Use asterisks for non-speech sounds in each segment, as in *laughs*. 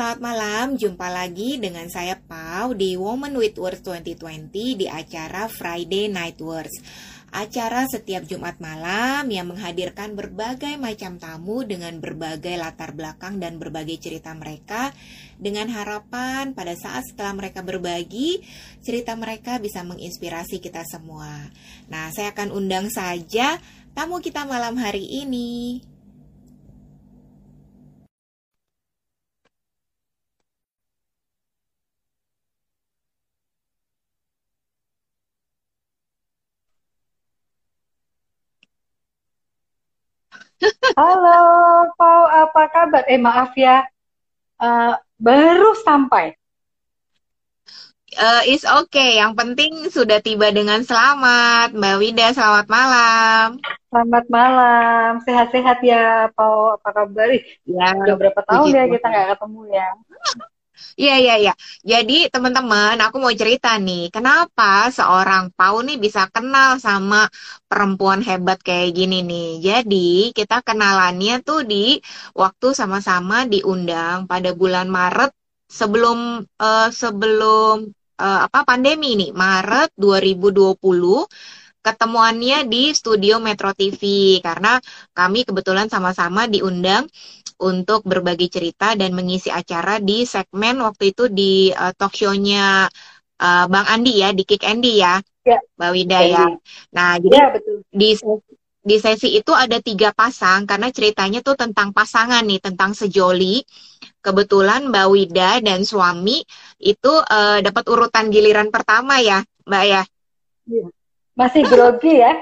selamat malam. Jumpa lagi dengan saya Pau di Woman with Words 2020 di acara Friday Night Words. Acara setiap Jumat malam yang menghadirkan berbagai macam tamu dengan berbagai latar belakang dan berbagai cerita mereka dengan harapan pada saat setelah mereka berbagi, cerita mereka bisa menginspirasi kita semua. Nah, saya akan undang saja tamu kita malam hari ini. Halo, Pau, apa kabar? Eh, maaf ya, uh, baru sampai. Uh, is okay, yang penting sudah tiba dengan selamat. Mbak Wida, selamat malam. Selamat malam, sehat-sehat ya, Pau. Apa kabar? Ya, Udah berapa tahun ya kita nggak ketemu ya? Iya, iya, iya. Jadi teman-teman, aku mau cerita nih, kenapa seorang Pau nih bisa kenal sama perempuan hebat kayak gini nih. Jadi kita kenalannya tuh di waktu sama-sama diundang pada bulan Maret sebelum uh, sebelum uh, apa pandemi nih, Maret 2020 ketemuannya di studio Metro TV karena kami kebetulan sama-sama diundang untuk berbagi cerita dan mengisi acara di segmen waktu itu di uh, talk show-nya uh, Bang Andi ya, di Kick Andy ya, ya. Mbak Wida ya. Nah, jadi ya, betul. di di sesi itu ada tiga pasang karena ceritanya tuh tentang pasangan nih, tentang sejoli. Kebetulan Mbak Wida dan suami itu uh, dapat urutan giliran pertama ya, Mbak ya. Iya. Masih grogi ya.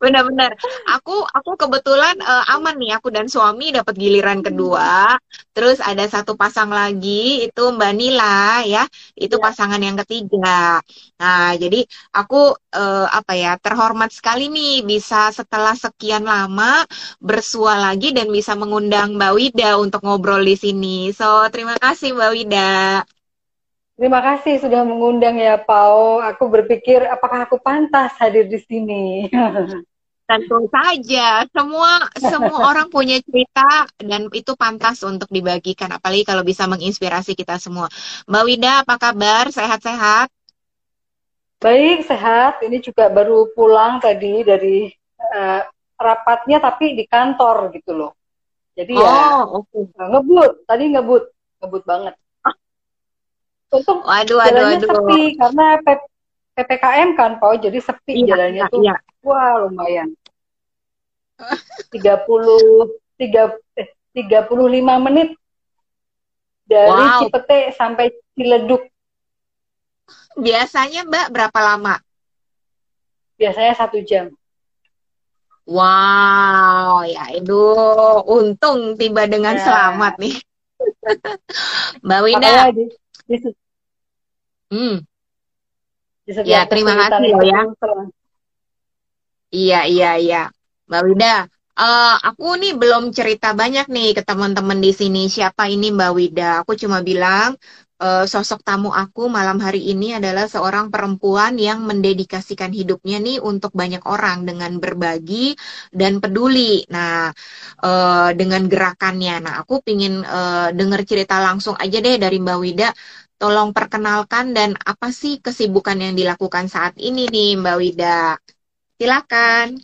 Benar-benar. Aku aku kebetulan uh, aman nih aku dan suami dapat giliran kedua. Terus ada satu pasang lagi itu Mbak Nila ya. Itu ya. pasangan yang ketiga. Nah, jadi aku uh, apa ya terhormat sekali nih bisa setelah sekian lama bersua lagi dan bisa mengundang Mbak Wida untuk ngobrol di sini. So, terima kasih Mbak Wida. Terima kasih sudah mengundang ya Pau. Aku berpikir apakah aku pantas hadir di sini. *laughs* Tentu saja, semua semua *laughs* orang punya cerita dan itu pantas untuk dibagikan, apalagi kalau bisa menginspirasi kita semua. Mbak Wida, apa kabar? Sehat-sehat? Baik, sehat. Ini juga baru pulang tadi dari uh, rapatnya, tapi di kantor gitu loh. Jadi ya, oh, ya okay. ngebut. Tadi ngebut, ngebut banget. Untung waduh, waduh, jalannya waduh. sepi karena PPKM kan, Pak. Jadi sepi iya, jalannya iya, tuh. Iya. Wah, lumayan. *laughs* 30 3 eh, 35 menit dari wow. Cipete sampai Ciledug. Biasanya Mbak berapa lama? Biasanya satu jam. Wow, ya itu untung tiba dengan ya. selamat nih. *laughs* Mbak Winda. Hmm. Ya, terima kasih loh ya. Iya, iya, iya. Mbak Wida, uh, aku nih belum cerita banyak nih ke teman-teman di sini siapa ini Mbak Wida. Aku cuma bilang uh, sosok tamu aku malam hari ini adalah seorang perempuan yang mendedikasikan hidupnya nih untuk banyak orang dengan berbagi dan peduli. Nah, uh, dengan gerakannya. Nah, aku pingin uh, dengar cerita langsung aja deh dari Mbak Wida tolong perkenalkan dan apa sih kesibukan yang dilakukan saat ini nih Mbak Wida. Silakan.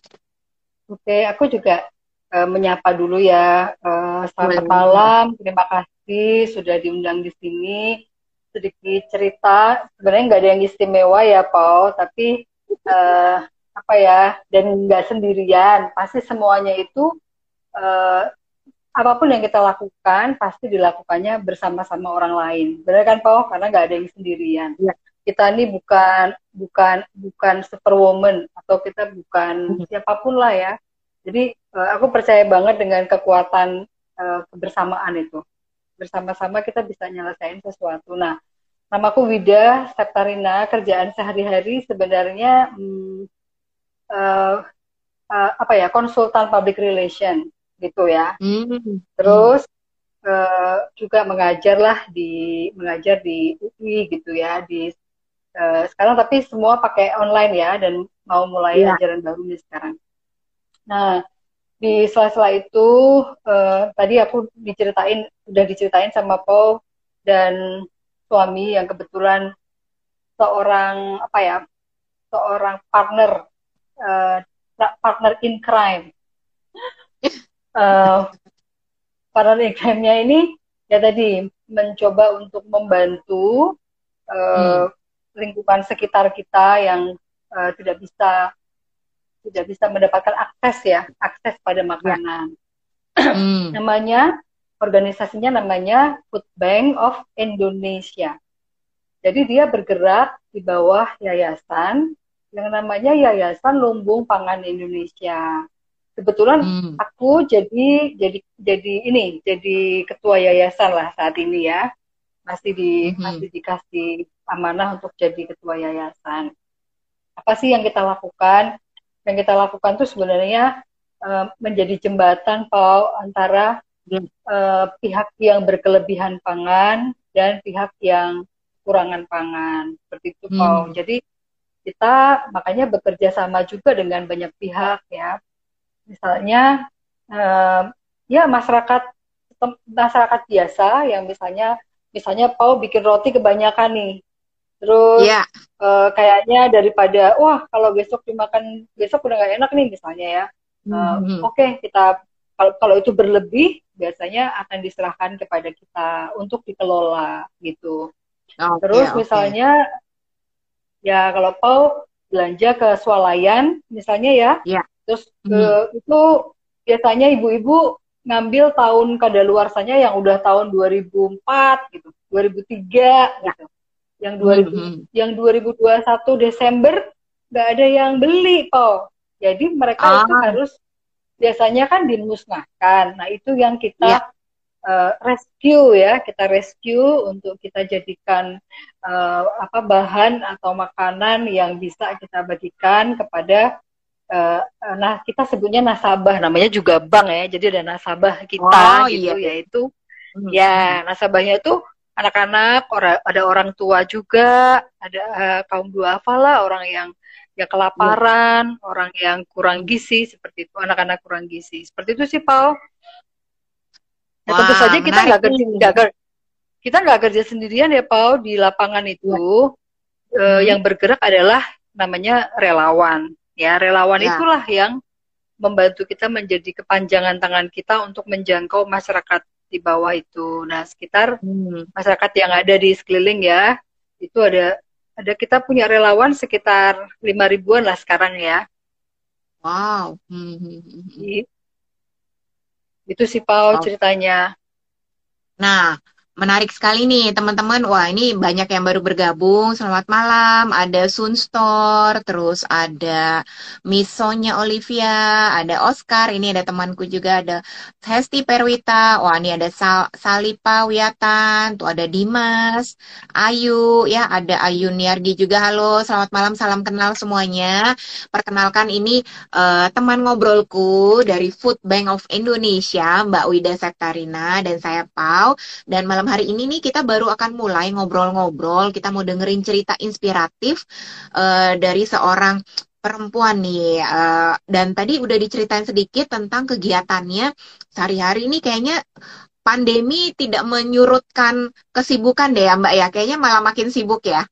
Oke, aku juga uh, menyapa dulu ya. Uh, selamat Boleh. malam, terima kasih sudah diundang di sini. Sedikit cerita, sebenarnya nggak ada yang istimewa ya, Pau, tapi uh, apa ya, dan nggak sendirian. Pasti semuanya itu uh, apa pun yang kita lakukan pasti dilakukannya bersama-sama orang lain. Benar kan, Pau? Karena nggak ada yang sendirian. Ya. Kita ini bukan bukan bukan superwoman atau kita bukan hmm. siapa pun lah ya. Jadi uh, aku percaya banget dengan kekuatan uh, kebersamaan itu. Bersama-sama kita bisa nyelesain sesuatu. Nah, namaku Wida Septarina. Kerjaan sehari-hari sebenarnya hmm, uh, uh, apa ya konsultan public relation gitu ya. Hmm. Terus uh, juga mengajar lah di mengajar di UI gitu ya di uh, sekarang tapi semua pakai online ya dan mau mulai yeah. ajaran baru nih sekarang. Nah di sela-sela itu uh, tadi aku diceritain udah diceritain sama Paul dan suami yang kebetulan seorang apa ya seorang partner uh, partner in crime *laughs* uh, in crime-nya ini ya tadi mencoba untuk membantu uh, hmm. lingkungan sekitar kita yang uh, tidak bisa tidak bisa mendapatkan akses ya akses pada makanan. Ya. Hmm. *clears throat* namanya organisasinya namanya Food Bank of Indonesia. Jadi dia bergerak di bawah yayasan yang namanya Yayasan Lumbung Pangan Indonesia. Kebetulan hmm. aku jadi jadi jadi ini jadi ketua yayasan lah saat ini ya. Masih di hmm. masih dikasih amanah untuk jadi ketua yayasan. Apa sih yang kita lakukan? Yang kita lakukan tuh sebenarnya uh, menjadi jembatan Pau antara uh, pihak yang berkelebihan pangan dan pihak yang kekurangan pangan seperti itu hmm. Jadi kita makanya bekerja sama juga dengan banyak pihak ya. Misalnya uh, ya masyarakat masyarakat biasa yang misalnya misalnya Pau bikin roti kebanyakan nih. Terus yeah. Iya. uh, kayaknya daripada wah kalau besok dimakan besok udah gak enak nih misalnya ya. Uh, mm-hmm. Oke okay, kita kalau kalau itu berlebih biasanya akan diserahkan kepada kita untuk dikelola gitu. Okay, Terus okay. misalnya ya kalau Paul belanja ke swalayan misalnya ya, yeah. Terus hmm. itu biasanya ibu-ibu ngambil tahun kadaluarsanya yang udah tahun 2004 gitu, 2003 yeah. gitu. Yang 2000 hmm. yang 2021 Desember nggak ada yang beli, Paul. Jadi mereka ah. itu harus biasanya kan dimusnahkan. Nah, itu yang kita yeah uh, rescue ya kita rescue untuk kita jadikan uh, apa bahan atau makanan yang bisa kita bagikan kepada uh, nah kita sebutnya nasabah namanya juga bank ya jadi ada nasabah kita oh, gitu iya. yaitu hmm. ya nasabahnya itu anak-anak orang ada orang tua juga ada uh, kaum duafa lah orang yang ya kelaparan, hmm. orang yang kurang gizi seperti itu, anak-anak kurang gizi. Seperti itu sih, Paul. Ya, tentu saja kita nggak kerja gak, kita nggak kerja sendirian ya Paul di lapangan itu ya. uh, yang bergerak adalah namanya relawan ya relawan ya. itulah yang membantu kita menjadi kepanjangan tangan kita untuk menjangkau masyarakat di bawah itu nah sekitar hmm. masyarakat yang ada di sekeliling ya itu ada ada kita punya relawan sekitar lima ribuan lah sekarang ya wow hmm. hmm, hmm, hmm. Itu sih Pau oh. ceritanya. Nah, Menarik sekali nih teman-teman. Wah ini banyak yang baru bergabung. Selamat malam. Ada Sunstor, terus ada Misonya Olivia, ada Oscar. Ini ada temanku juga ada Hesti Perwita. Wah ini ada Sal Salipa Wiatan. Tuh ada Dimas, Ayu, ya ada Ayu Niargi juga. Halo, selamat malam. Salam kenal semuanya. Perkenalkan ini uh, teman ngobrolku dari Food Bank of Indonesia, Mbak Wida Sektarina dan saya Pau. Dan malam hari ini nih kita baru akan mulai ngobrol-ngobrol. Kita mau dengerin cerita inspiratif uh, dari seorang perempuan nih. Uh, dan tadi udah diceritain sedikit tentang kegiatannya sehari-hari ini kayaknya pandemi tidak menyurutkan kesibukan deh ya Mbak ya. Kayaknya malah makin sibuk ya.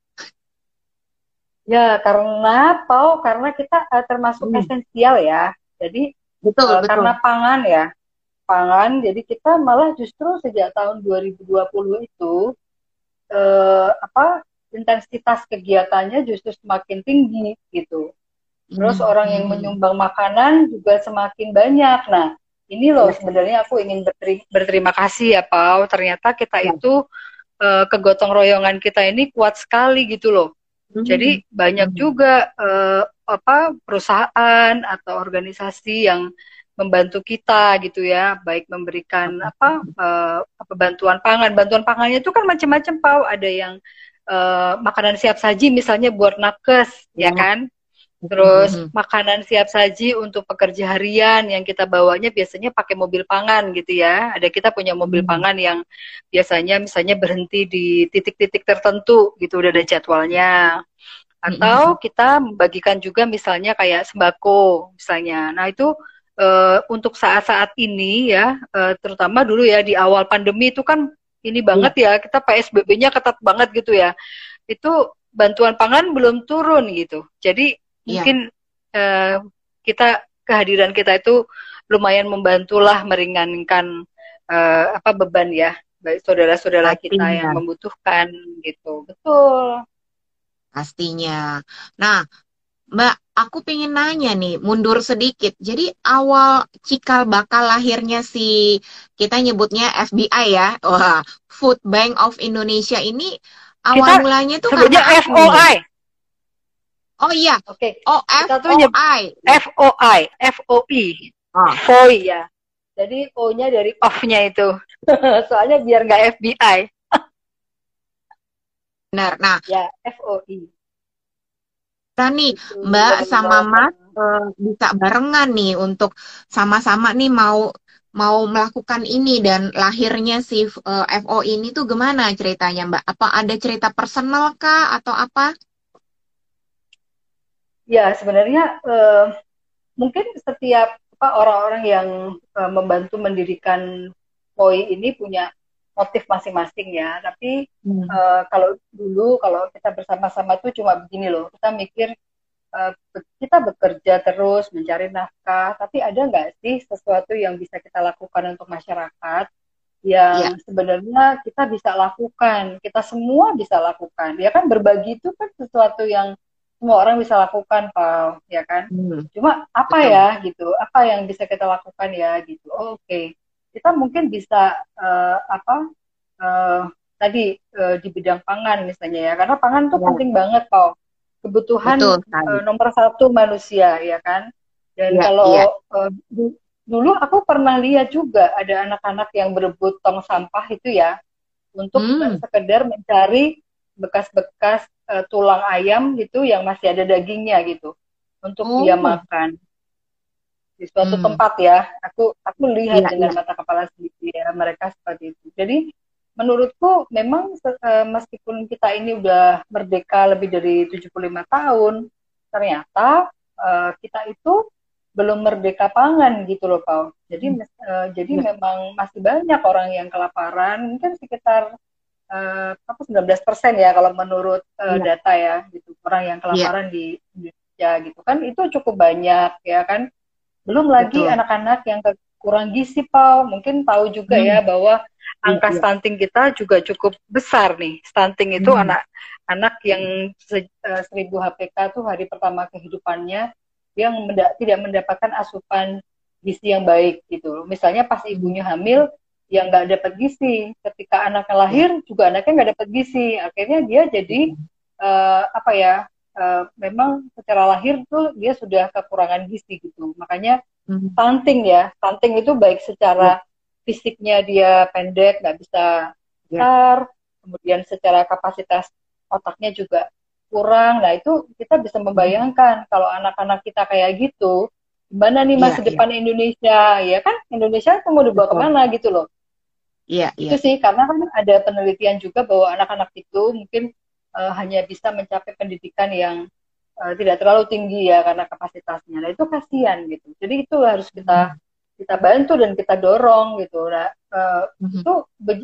Ya, karena Pau, karena kita uh, termasuk hmm. esensial ya. Jadi betul, uh, betul. karena pangan ya pangan. Jadi kita malah justru sejak tahun 2020 itu eh, apa intensitas kegiatannya justru semakin tinggi gitu. Terus hmm. orang yang menyumbang makanan juga semakin banyak. Nah, ini loh sebenarnya aku ingin berterima, berterima kasih ya Pau. Ternyata kita ya. itu uh, kegotong royongan kita ini kuat sekali gitu loh. Hmm. Jadi banyak hmm. juga uh, apa perusahaan atau organisasi yang membantu kita gitu ya, baik memberikan apa uh, apa bantuan pangan. Bantuan pangannya itu kan macam-macam, Pau. Ada yang uh, makanan siap saji misalnya buat nakes, ya, ya kan? Terus mm -hmm. makanan siap saji untuk pekerja harian yang kita bawanya biasanya pakai mobil pangan gitu ya. Ada kita punya mobil mm -hmm. pangan yang biasanya misalnya berhenti di titik-titik tertentu gitu udah ada jadwalnya. Atau mm -hmm. kita membagikan juga misalnya kayak sembako misalnya. Nah, itu uh, untuk saat-saat ini ya, uh, terutama dulu ya di awal pandemi itu kan ini banget ya, kita PSBB-nya ketat banget gitu ya. Itu bantuan pangan belum turun gitu. Jadi ya. mungkin uh, kita kehadiran kita itu lumayan membantulah meringankan uh, apa beban ya baik saudara-saudara kita yang membutuhkan gitu. Betul. Pastinya. Nah, Mbak, aku pengen nanya nih, mundur sedikit. Jadi awal cikal bakal lahirnya si kita nyebutnya FBI ya, wah, Food Bank of Indonesia ini awal kita mulanya tuh karena FOI. Oh iya. Oke. Okay. Oh FOI. FOI, FOI. Oh. FOI ya. Jadi O-nya dari off-nya itu. *laughs* Soalnya biar nggak FBI. Benar. Nah, ya FOI. Kita nih Mbak sama Mas uh, bisa barengan nih untuk sama-sama nih mau mau melakukan ini dan lahirnya si uh, eh, FO ini tuh gimana ceritanya Mbak? Apa ada cerita personal kah atau apa? Ya sebenarnya uh, mungkin setiap orang-orang yang uh, membantu mendirikan POI ini punya motif masing-masing ya. Tapi hmm. uh, kalau dulu kalau kita bersama-sama tuh cuma begini loh, kita mikir uh, kita bekerja terus mencari nafkah, tapi ada nggak sih sesuatu yang bisa kita lakukan untuk masyarakat yang ya. sebenarnya kita bisa lakukan, kita semua bisa lakukan. Ya kan berbagi itu kan sesuatu yang semua orang bisa lakukan, Pak, ya kan? Hmm. Cuma apa Betul. ya gitu? Apa yang bisa kita lakukan ya gitu? Oh, Oke. Okay kita mungkin bisa uh, apa uh, tadi uh, di bidang pangan misalnya ya karena pangan tuh ya. penting banget kok kebutuhan Betul, uh, nomor satu manusia ya kan dan ya, kalau ya. Uh, dulu aku pernah lihat juga ada anak-anak yang berebut tong sampah itu ya untuk hmm. sekedar mencari bekas-bekas uh, tulang ayam gitu yang masih ada dagingnya gitu untuk oh. dia makan di suatu hmm. tempat ya aku aku lihat ya, dengan ya. mata kepala sendiri ya mereka seperti itu jadi menurutku memang uh, meskipun kita ini udah merdeka lebih dari 75 tahun ternyata uh, kita itu belum merdeka pangan gitu loh Paul jadi uh, jadi ya. memang masih banyak orang yang kelaparan mungkin sekitar uh, apa 19 persen ya kalau menurut uh, ya. data ya gitu orang yang kelaparan ya. di Indonesia gitu kan itu cukup banyak ya kan belum lagi anak-anak yang kurang gizi, Pau. Mungkin tahu juga hmm. ya bahwa angka iya. stunting kita juga cukup besar nih. Stunting itu anak-anak hmm. yang se, uh, 1000 HPK tuh hari pertama kehidupannya yang menda tidak mendapatkan asupan gizi yang baik gitu. Misalnya pas ibunya hamil yang nggak dapat gizi, ketika anaknya lahir juga anaknya nggak dapat gizi, akhirnya dia jadi uh, apa ya uh, memang secara lahir tuh dia sudah kekurangan gizi gitu. Makanya hmm. stunting ya, stunting itu baik secara yeah. fisiknya dia pendek, nggak bisa ya. besar, yeah. kemudian secara kapasitas otaknya juga kurang. Nah itu kita bisa membayangkan hmm. kalau anak-anak kita kayak gitu, gimana nih masa yeah, depan yeah. Indonesia? Ya kan Indonesia itu mau dibawa ke mana gitu loh. Iya, Itu sih karena kan ada penelitian juga bahwa anak-anak itu mungkin uh, hanya bisa mencapai pendidikan yang uh, tidak terlalu tinggi ya karena kapasitasnya. Nah itu kasihan gitu. Jadi itu harus kita kita bantu dan kita dorong gitu. Nah uh, mm-hmm. itu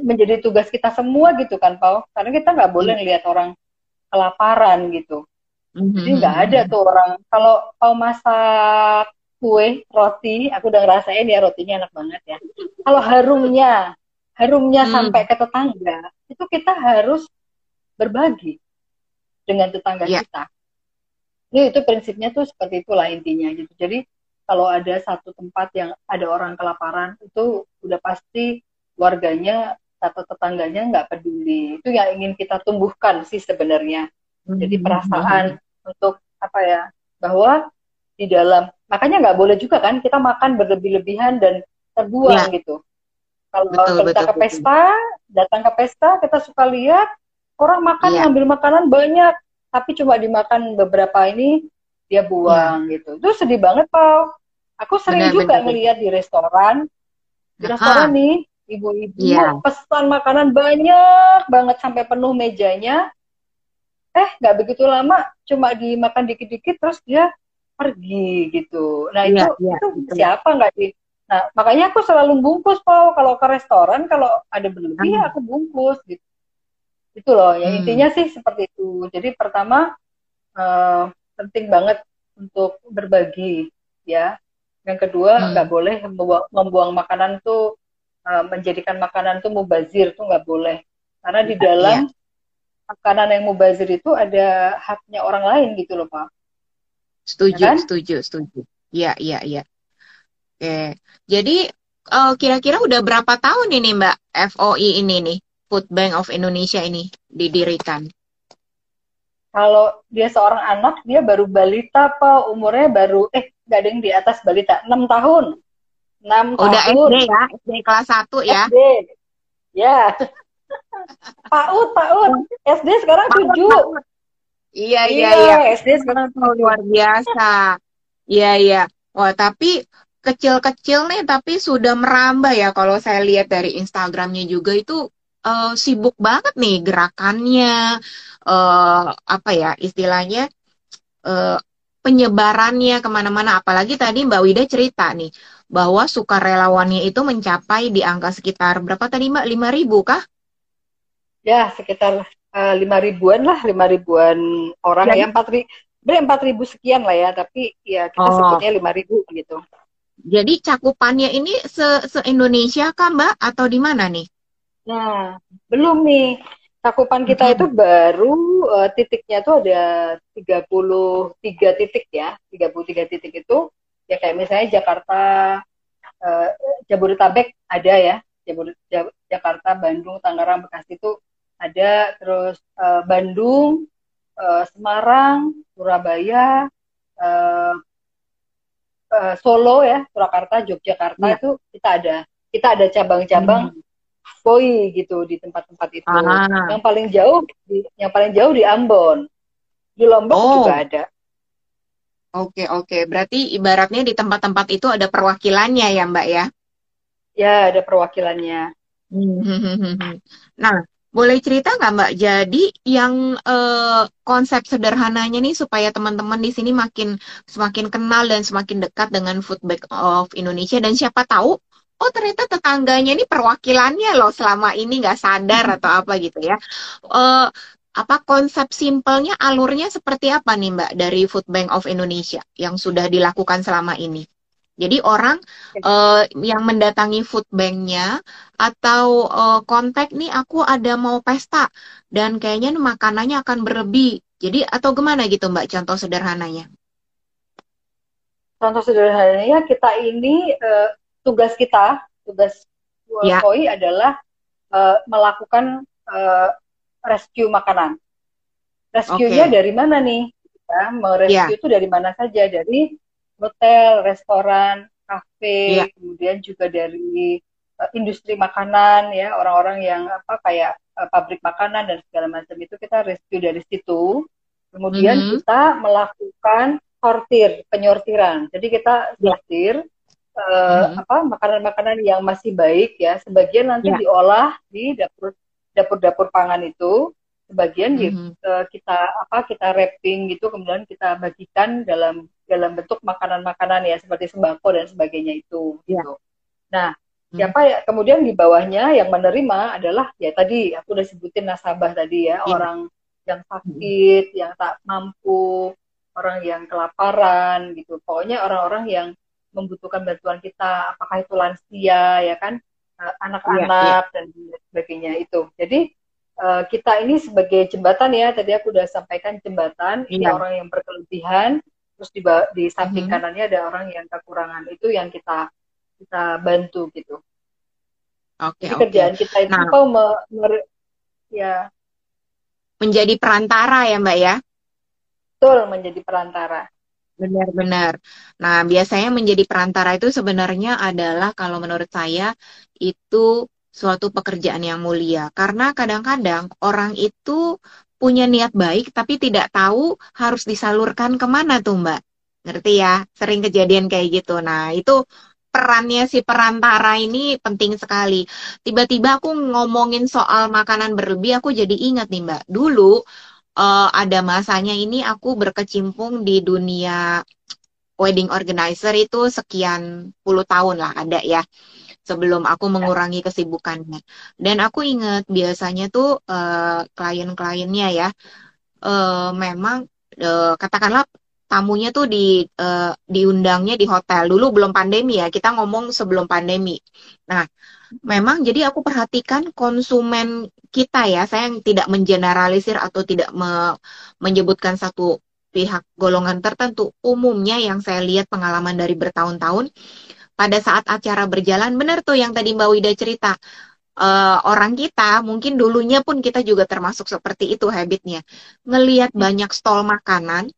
menjadi tugas kita semua gitu kan, Pau. Karena kita nggak boleh mm-hmm. ngelihat orang kelaparan gitu. Mm-hmm. Jadi nggak ada tuh orang. Kalau Pau masak kue roti, aku udah ngerasain ya rotinya enak banget ya. Kalau harumnya, harumnya mm. sampai ke tetangga, itu kita harus berbagi dengan tetangga yeah. kita. Ini itu prinsipnya tuh seperti itulah intinya gitu. Jadi kalau ada satu tempat yang ada orang kelaparan itu udah pasti warganya atau tetangganya nggak peduli. Itu yang ingin kita tumbuhkan sih sebenarnya. Jadi hmm. perasaan mm-hmm. untuk apa ya bahwa di dalam makanya nggak boleh juga kan kita makan berlebih-lebihan dan terbuang ya. gitu. Kalau betul, kita betul, ke pesta, betul. datang ke pesta kita suka lihat Orang makan yeah. ngambil makanan banyak, tapi cuma dimakan beberapa ini dia buang yeah. gitu. Itu sedih banget, Pak. Aku sering benar, juga benar, ngeliat di restoran. Di restoran Aha. nih, ibu-ibu yeah. pesan makanan banyak banget sampai penuh mejanya. Eh, nggak begitu lama, cuma dimakan dikit-dikit, terus dia pergi gitu. Nah iya, itu ya, itu betul. siapa nggak sih? Nah makanya aku selalu bungkus Paul kalau ke restoran kalau ada berlebih hmm. ya aku bungkus gitu. Itu loh. Ya hmm. intinya sih seperti itu. Jadi pertama uh, penting banget untuk berbagi ya. Yang kedua nggak hmm. boleh membuang, membuang makanan tuh uh, menjadikan makanan tuh mubazir tuh nggak boleh. Karena di iya, dalam ya. makanan yang mubazir itu ada haknya orang lain gitu loh Pak. Setuju, ya kan? setuju, setuju. Iya, iya, iya. Oke. Jadi uh, kira-kira udah berapa tahun ini Mbak FOI ini nih, Food Bank of Indonesia ini didirikan? kalau dia seorang anak dia baru balita apa umurnya baru eh nggak ada yang di atas balita. Enam tahun. Enam udah tahun. SD ya? SD kelas satu ya? SD ya. PAUD PAUD SD sekarang tujuh. Iya iya iya SD sekarang tuh luar biasa. Iya iya. Wah tapi kecil-kecil nih tapi sudah merambah ya. Kalau saya lihat dari Instagramnya juga itu uh, sibuk banget nih gerakannya uh, apa ya istilahnya uh, penyebarannya ke mana-mana apalagi tadi Mbak Wida cerita nih bahwa sukarelawannya itu mencapai di angka sekitar berapa tadi Mbak lima ribu kah? Ya sekitar lima uh, ribuan lah lima ribuan orang ya empat ribu empat ribu sekian lah ya tapi ya kita oh. sebutnya lima ribu gitu. Jadi cakupannya ini se, se Indonesia kah Mbak atau di mana nih? Nah belum nih. Cakupan kita itu baru uh, titiknya itu ada 33 titik ya 33 titik itu. Ya kayak misalnya Jakarta uh, Jabodetabek ada ya. Jakarta Bandung Tangerang Bekasi itu ada. Terus uh, Bandung uh, Semarang Surabaya uh, uh, Solo ya Surakarta Yogyakarta ya. itu kita ada. Kita ada cabang-cabang hmm Koi gitu di tempat-tempat itu. Ah. Yang paling jauh di, yang paling jauh di Ambon. Di Lombok oh. juga ada. Oke, oke. Berarti ibaratnya di tempat-tempat itu ada perwakilannya ya, Mbak ya? Ya, ada perwakilannya. *laughs* Nah, boleh cerita nggak Mbak? Jadi yang eh, konsep sederhananya nih supaya teman-teman di sini makin semakin kenal dan semakin dekat dengan Food Bank of Indonesia dan siapa tahu oh ternyata tetangganya ini perwakilannya loh selama ini nggak sadar hmm. atau apa gitu ya. Uh, apa konsep simpelnya alurnya seperti apa nih Mbak dari Food Bank of Indonesia yang sudah dilakukan selama ini? Jadi orang uh, yang mendatangi food banknya atau uh, kontak nih aku ada mau pesta dan kayaknya makanannya akan berlebih. Jadi atau gimana gitu Mbak contoh sederhananya? Contoh sederhananya kita ini uh, tugas kita, tugas ya. KOI adalah uh, melakukan uh, rescue makanan. Rescue-nya okay. dari mana nih? Kita merescue ya. itu dari mana saja? Dari hotel, restoran, kafe, ya. kemudian juga dari uh, industri makanan ya, orang-orang yang apa kayak uh, pabrik makanan dan segala macam itu kita rescue dari situ. Kemudian mm -hmm. kita melakukan sortir, penyortiran. Jadi kita ya. sortir uh, hmm. apa makanan-makanan yang masih baik ya sebagian nanti ya. diolah di dapur dapur-dapur pangan itu sebagian hmm. uh, kita apa kita wrapping gitu kemudian kita bagikan dalam dalam bentuk makanan-makanan ya seperti sembako dan sebagainya itu ya. gitu nah hmm. siapa ya kemudian di bawahnya yang menerima adalah ya tadi aku udah sebutin nasabah tadi ya, ya. orang yang sakit, hmm. yang tak mampu, orang yang kelaparan gitu. Pokoknya orang-orang yang membutuhkan bantuan kita, apakah itu lansia ya kan, eh, anak-anak ya, ya. dan sebagainya itu. Jadi uh, kita ini sebagai jembatan ya, tadi aku udah sampaikan jembatan, ya. ini iya. orang yang berkelebihan, terus di, di samping hmm. kanannya ada orang yang kekurangan, itu yang kita kita bantu gitu. Oke. Okay, okay. kerjaan kita itu nah, me, me, ya menjadi perantara ya Mbak ya. Betul, menjadi perantara. Benar-benar. Nah, biasanya menjadi perantara itu sebenarnya adalah kalau menurut saya itu suatu pekerjaan yang mulia. Karena kadang-kadang orang itu punya niat baik tapi tidak tahu harus disalurkan ke mana tuh Mbak. Ngerti ya? Sering kejadian kayak gitu. Nah, itu perannya si perantara ini penting sekali. Tiba-tiba aku ngomongin soal makanan berlebih, aku jadi ingat nih Mbak. Dulu uh, ada masanya ini aku berkecimpung di dunia wedding organizer itu sekian puluh tahun lah ada ya sebelum aku ya. mengurangi kesibukannya. Dan aku ingat biasanya tuh uh, klien-kliennya ya uh, memang uh, katakanlah tamunya tuh di uh, diundangnya di hotel dulu belum pandemi ya kita ngomong sebelum pandemi nah memang jadi aku perhatikan konsumen kita ya. Saya yang tidak mengeneralisir atau tidak me menyebutkan satu pihak golongan tertentu. Umumnya yang saya lihat pengalaman dari bertahun-tahun pada saat acara berjalan benar tuh yang tadi Mbak Wida cerita uh, orang kita mungkin dulunya pun kita juga termasuk seperti itu habitnya. Ngelihat banyak stall makanan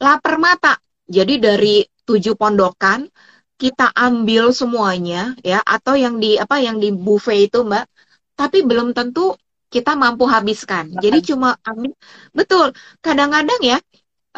lapar mata. Jadi dari tujuh pondokan kita ambil semuanya ya atau yang di apa yang di buffet itu Mbak, tapi belum tentu kita mampu habiskan. Jadi cuma ambil betul. Kadang-kadang ya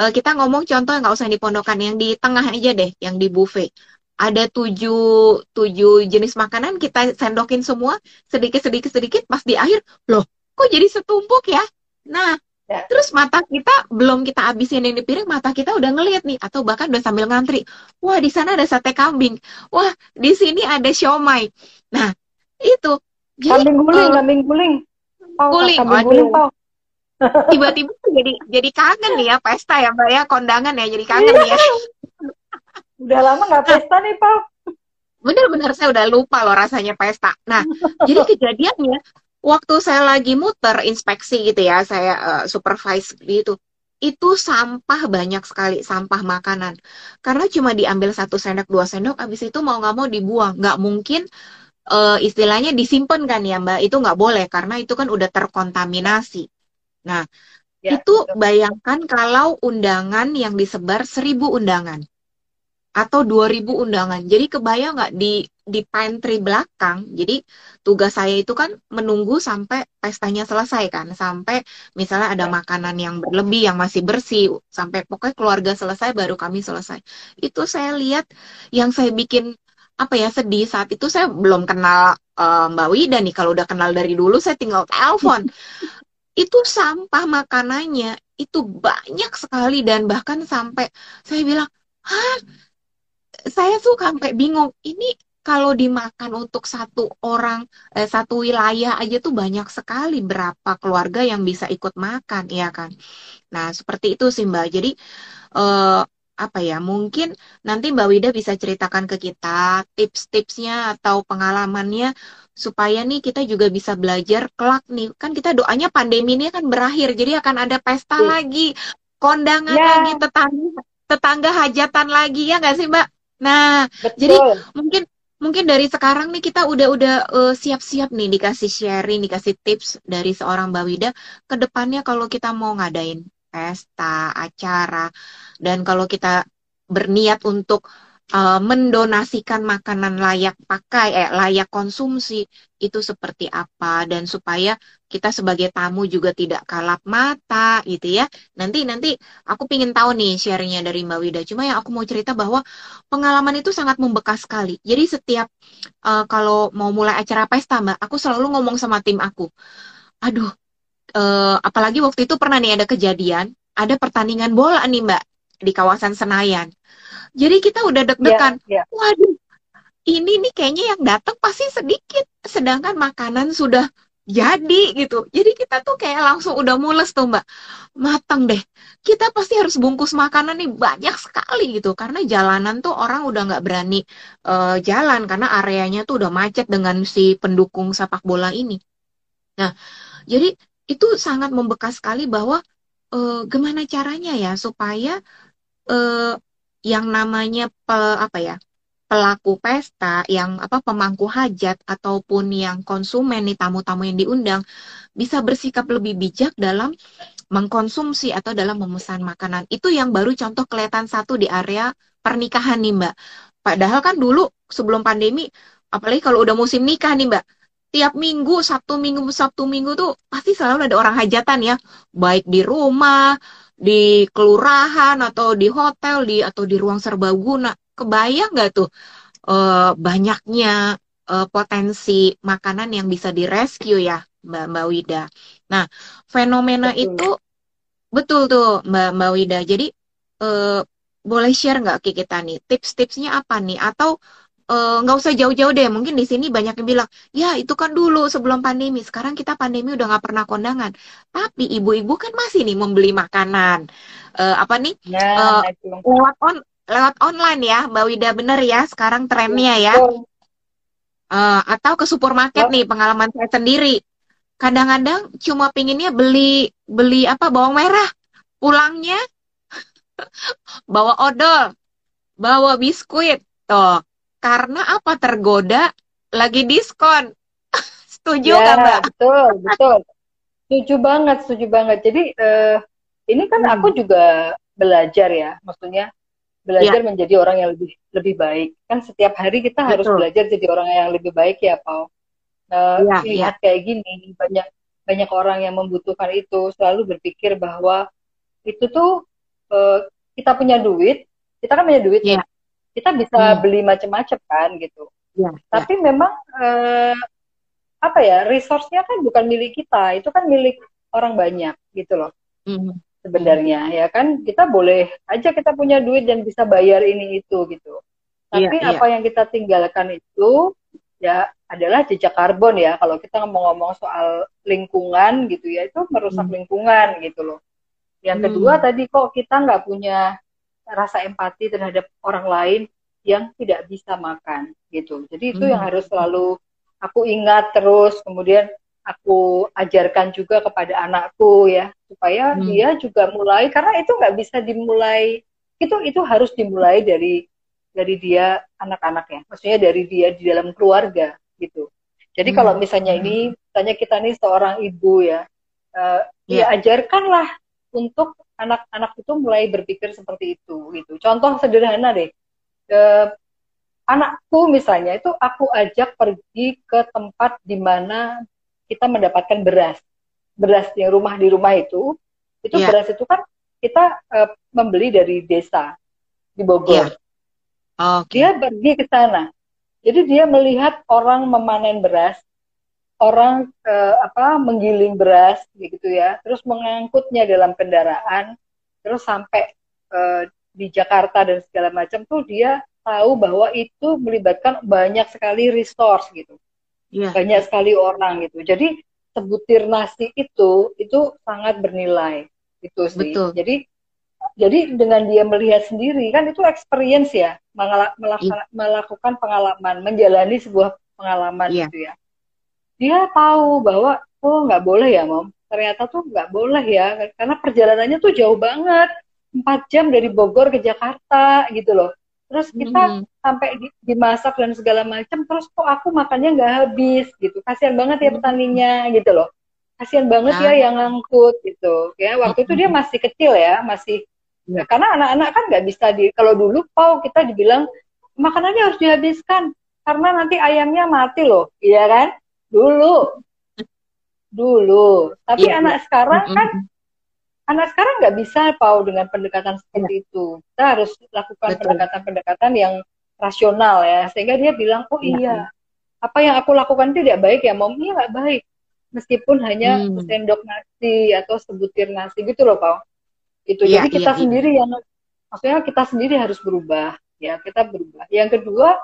eh, kita ngomong contoh nggak usah di pondokan yang di tengah aja deh, yang di buffet. Ada tujuh, tujuh jenis makanan kita sendokin semua sedikit sedikit sedikit pas di akhir loh kok jadi setumpuk ya. Nah Ya. Terus mata kita belum kita habisin yang di piring, mata kita udah ngeliat nih, atau bahkan udah sambil ngantri. Wah di sana ada sate kambing. Wah di sini ada siomay. Nah itu. Jadi, kambing guling, uh, kambing guling. Pau, guling, kambing guling, pau. *laughs* Tiba-tiba jadi jadi kangen nih ya pesta ya mbak ya kondangan ya jadi kangen ya. Udah lama nggak pesta nih pau. Bener-bener saya udah lupa loh rasanya pesta. Nah jadi *laughs* kejadiannya waktu saya lagi muter inspeksi gitu ya, saya uh, supervise gitu, itu sampah banyak sekali, sampah makanan. Karena cuma diambil satu sendok, dua sendok, abis itu mau nggak mau dibuang. Nggak mungkin uh, istilahnya disimpan kan ya Mbak, itu nggak boleh karena itu kan udah terkontaminasi. Nah, ya, itu betul. bayangkan kalau undangan yang disebar seribu undangan atau 2000 undangan. Jadi kebayang nggak di di pantry belakang. Jadi tugas saya itu kan menunggu sampai pestanya selesai kan, sampai misalnya ada ya. makanan yang berlebih yang masih bersih, sampai pokoknya keluarga selesai baru kami selesai. Itu saya lihat yang saya bikin apa ya sedih saat itu saya belum kenal uh, Mbak Wida nih. Kalau udah kenal dari dulu saya tinggal telepon. *laughs* itu sampah makanannya itu banyak sekali dan bahkan sampai saya bilang, "Hah, saya tuh sampai bingung ini kalau dimakan untuk satu orang eh, satu wilayah aja tuh banyak sekali berapa keluarga yang bisa ikut makan ya kan nah seperti itu sih mbak jadi eh, apa ya mungkin nanti mbak Wida bisa ceritakan ke kita tips-tipsnya atau pengalamannya supaya nih kita juga bisa belajar kelak nih kan kita doanya pandemi ini kan berakhir jadi akan ada pesta ya. lagi kondangan ya. lagi tetangga tetangga hajatan lagi ya nggak sih mbak Nah, Betul. jadi mungkin mungkin dari sekarang nih kita udah udah uh, siap-siap nih dikasih sharing, dikasih tips dari seorang Mbak Wida ke depannya kalau kita mau ngadain pesta, acara dan kalau kita berniat untuk uh, mendonasikan makanan layak pakai, eh, layak konsumsi itu seperti apa dan supaya kita sebagai tamu juga tidak kalap mata gitu ya. Nanti nanti aku pingin tahu nih sharingnya dari Mbak Wida. Cuma yang aku mau cerita bahwa pengalaman itu sangat membekas sekali. Jadi setiap uh, kalau mau mulai acara pesta Mbak, aku selalu ngomong sama tim aku. Aduh, uh, apalagi waktu itu pernah nih ada kejadian, ada pertandingan bola nih Mbak di kawasan Senayan jadi kita udah deg-degan. Yeah, yeah. Waduh, ini nih kayaknya yang datang pasti sedikit, sedangkan makanan sudah jadi gitu. Jadi kita tuh kayak langsung udah mules tuh mbak, matang deh. Kita pasti harus bungkus makanan nih banyak sekali gitu, karena jalanan tuh orang udah nggak berani uh, jalan karena areanya tuh udah macet dengan si pendukung sepak bola ini. Nah, jadi itu sangat membekas sekali bahwa uh, gimana caranya ya supaya uh, yang namanya pe, apa ya pelaku pesta yang apa pemangku hajat ataupun yang konsumen nih tamu-tamu yang diundang bisa bersikap lebih bijak dalam mengkonsumsi atau dalam memesan makanan. Itu yang baru contoh kelihatan satu di area pernikahan nih Mbak. Padahal kan dulu sebelum pandemi apalagi kalau udah musim nikah nih Mbak, tiap minggu Sabtu Minggu Sabtu Minggu tuh pasti selalu ada orang hajatan ya, baik di rumah, di kelurahan atau di hotel di atau di ruang serbaguna kebayang nggak tuh uh, banyaknya uh, potensi makanan yang bisa direscue ya mbak mbak Wida? Nah fenomena betul. itu betul tuh mbak mbak Wida. Jadi uh, boleh share nggak ke kita nih tips-tipsnya apa nih? Atau nggak uh, usah jauh-jauh deh mungkin di sini banyak yang bilang ya itu kan dulu sebelum pandemi sekarang kita pandemi udah nggak pernah kondangan. Tapi ibu-ibu kan masih nih membeli makanan uh, apa nih ya, uh, lewat on lewat online ya Mbak Wida bener ya sekarang trennya ya. Uh, atau ke supermarket oh. nih pengalaman saya sendiri. Kadang-kadang cuma pinginnya beli beli apa bawang merah. Pulangnya *laughs* bawa odol bawa biskuit. Tuh karena apa? Tergoda lagi diskon. *laughs* Setuju ya, nggak mbak? betul betul. Setuju banget setuju banget. Jadi uh, ini kan hmm. aku juga belajar ya maksudnya belajar ya. menjadi orang yang lebih lebih baik kan setiap hari kita betul. harus belajar jadi orang yang lebih baik ya Paul uh, ya, lihat ya. kayak gini banyak banyak orang yang membutuhkan itu selalu berpikir bahwa itu tuh uh, kita punya duit kita kan punya duit ya kita bisa hmm. beli macam-macam kan gitu. Ya, Tapi ya. memang eh, apa ya resource-nya kan bukan milik kita, itu kan milik orang banyak gitu loh. Hmm. Sebenarnya ya kan kita boleh aja kita punya duit dan bisa bayar ini itu gitu. Iya, Tapi ya, apa ya. yang kita tinggalkan itu ya adalah jejak karbon ya. Kalau kita ngomong-ngomong soal lingkungan gitu ya itu merusak hmm. lingkungan gitu loh. Yang kedua hmm. tadi kok kita nggak punya rasa empati terhadap orang lain yang tidak bisa makan gitu. Jadi itu hmm. yang harus selalu aku ingat terus kemudian aku ajarkan juga kepada anakku ya supaya hmm. dia juga mulai karena itu nggak bisa dimulai itu itu harus dimulai dari dari dia anak-anaknya maksudnya dari dia di dalam keluarga gitu jadi hmm. kalau misalnya ini misalnya kita nih seorang ibu ya uh, yeah. ya ajarkanlah untuk anak-anak itu mulai berpikir seperti itu gitu. Contoh sederhana deh, e, anakku misalnya itu aku ajak pergi ke tempat di mana kita mendapatkan beras, beras yang rumah di rumah itu, itu yeah. beras itu kan kita e, membeli dari desa di Bogor. Yeah. Okay. Dia pergi ke sana, jadi dia melihat orang memanen beras, orang uh, apa menggiling beras gitu ya, terus mengangkutnya dalam kendaraan, terus sampai uh, di Jakarta dan segala macam tuh dia tahu bahwa itu melibatkan banyak sekali resource gitu, yeah. banyak sekali orang gitu. Jadi sebutir nasi itu itu sangat bernilai itu sih. Betul. Jadi jadi dengan dia melihat sendiri kan itu experience ya melakukan, yeah. melakukan pengalaman menjalani sebuah pengalaman yeah. gitu ya dia tahu bahwa oh nggak boleh ya mom ternyata tuh nggak boleh ya karena perjalanannya tuh jauh banget empat jam dari Bogor ke Jakarta gitu loh terus kita hmm. sampai di, dimasak dan segala macam terus kok aku makannya nggak habis gitu kasihan banget ya petaninya gitu loh kasihan banget nah. ya yang ngangkut gitu ya waktu itu dia masih kecil ya masih ya. karena anak-anak kan nggak bisa di kalau dulu pau kita dibilang makanannya harus dihabiskan karena nanti ayamnya mati loh iya kan dulu dulu tapi iya, anak iya. sekarang mm -hmm. kan anak sekarang nggak bisa pau dengan pendekatan seperti iya. itu. Kita harus lakukan pendekatan-pendekatan yang rasional ya. Sehingga dia bilang oh iya, iya. Apa yang aku lakukan tidak baik ya mom. Iya nggak baik. Meskipun hanya hmm. sendok nasi atau sebutir nasi gitu loh pau itu. Iya, jadi kita iya, sendiri iya. yang maksudnya kita sendiri harus berubah ya. Kita berubah. Yang kedua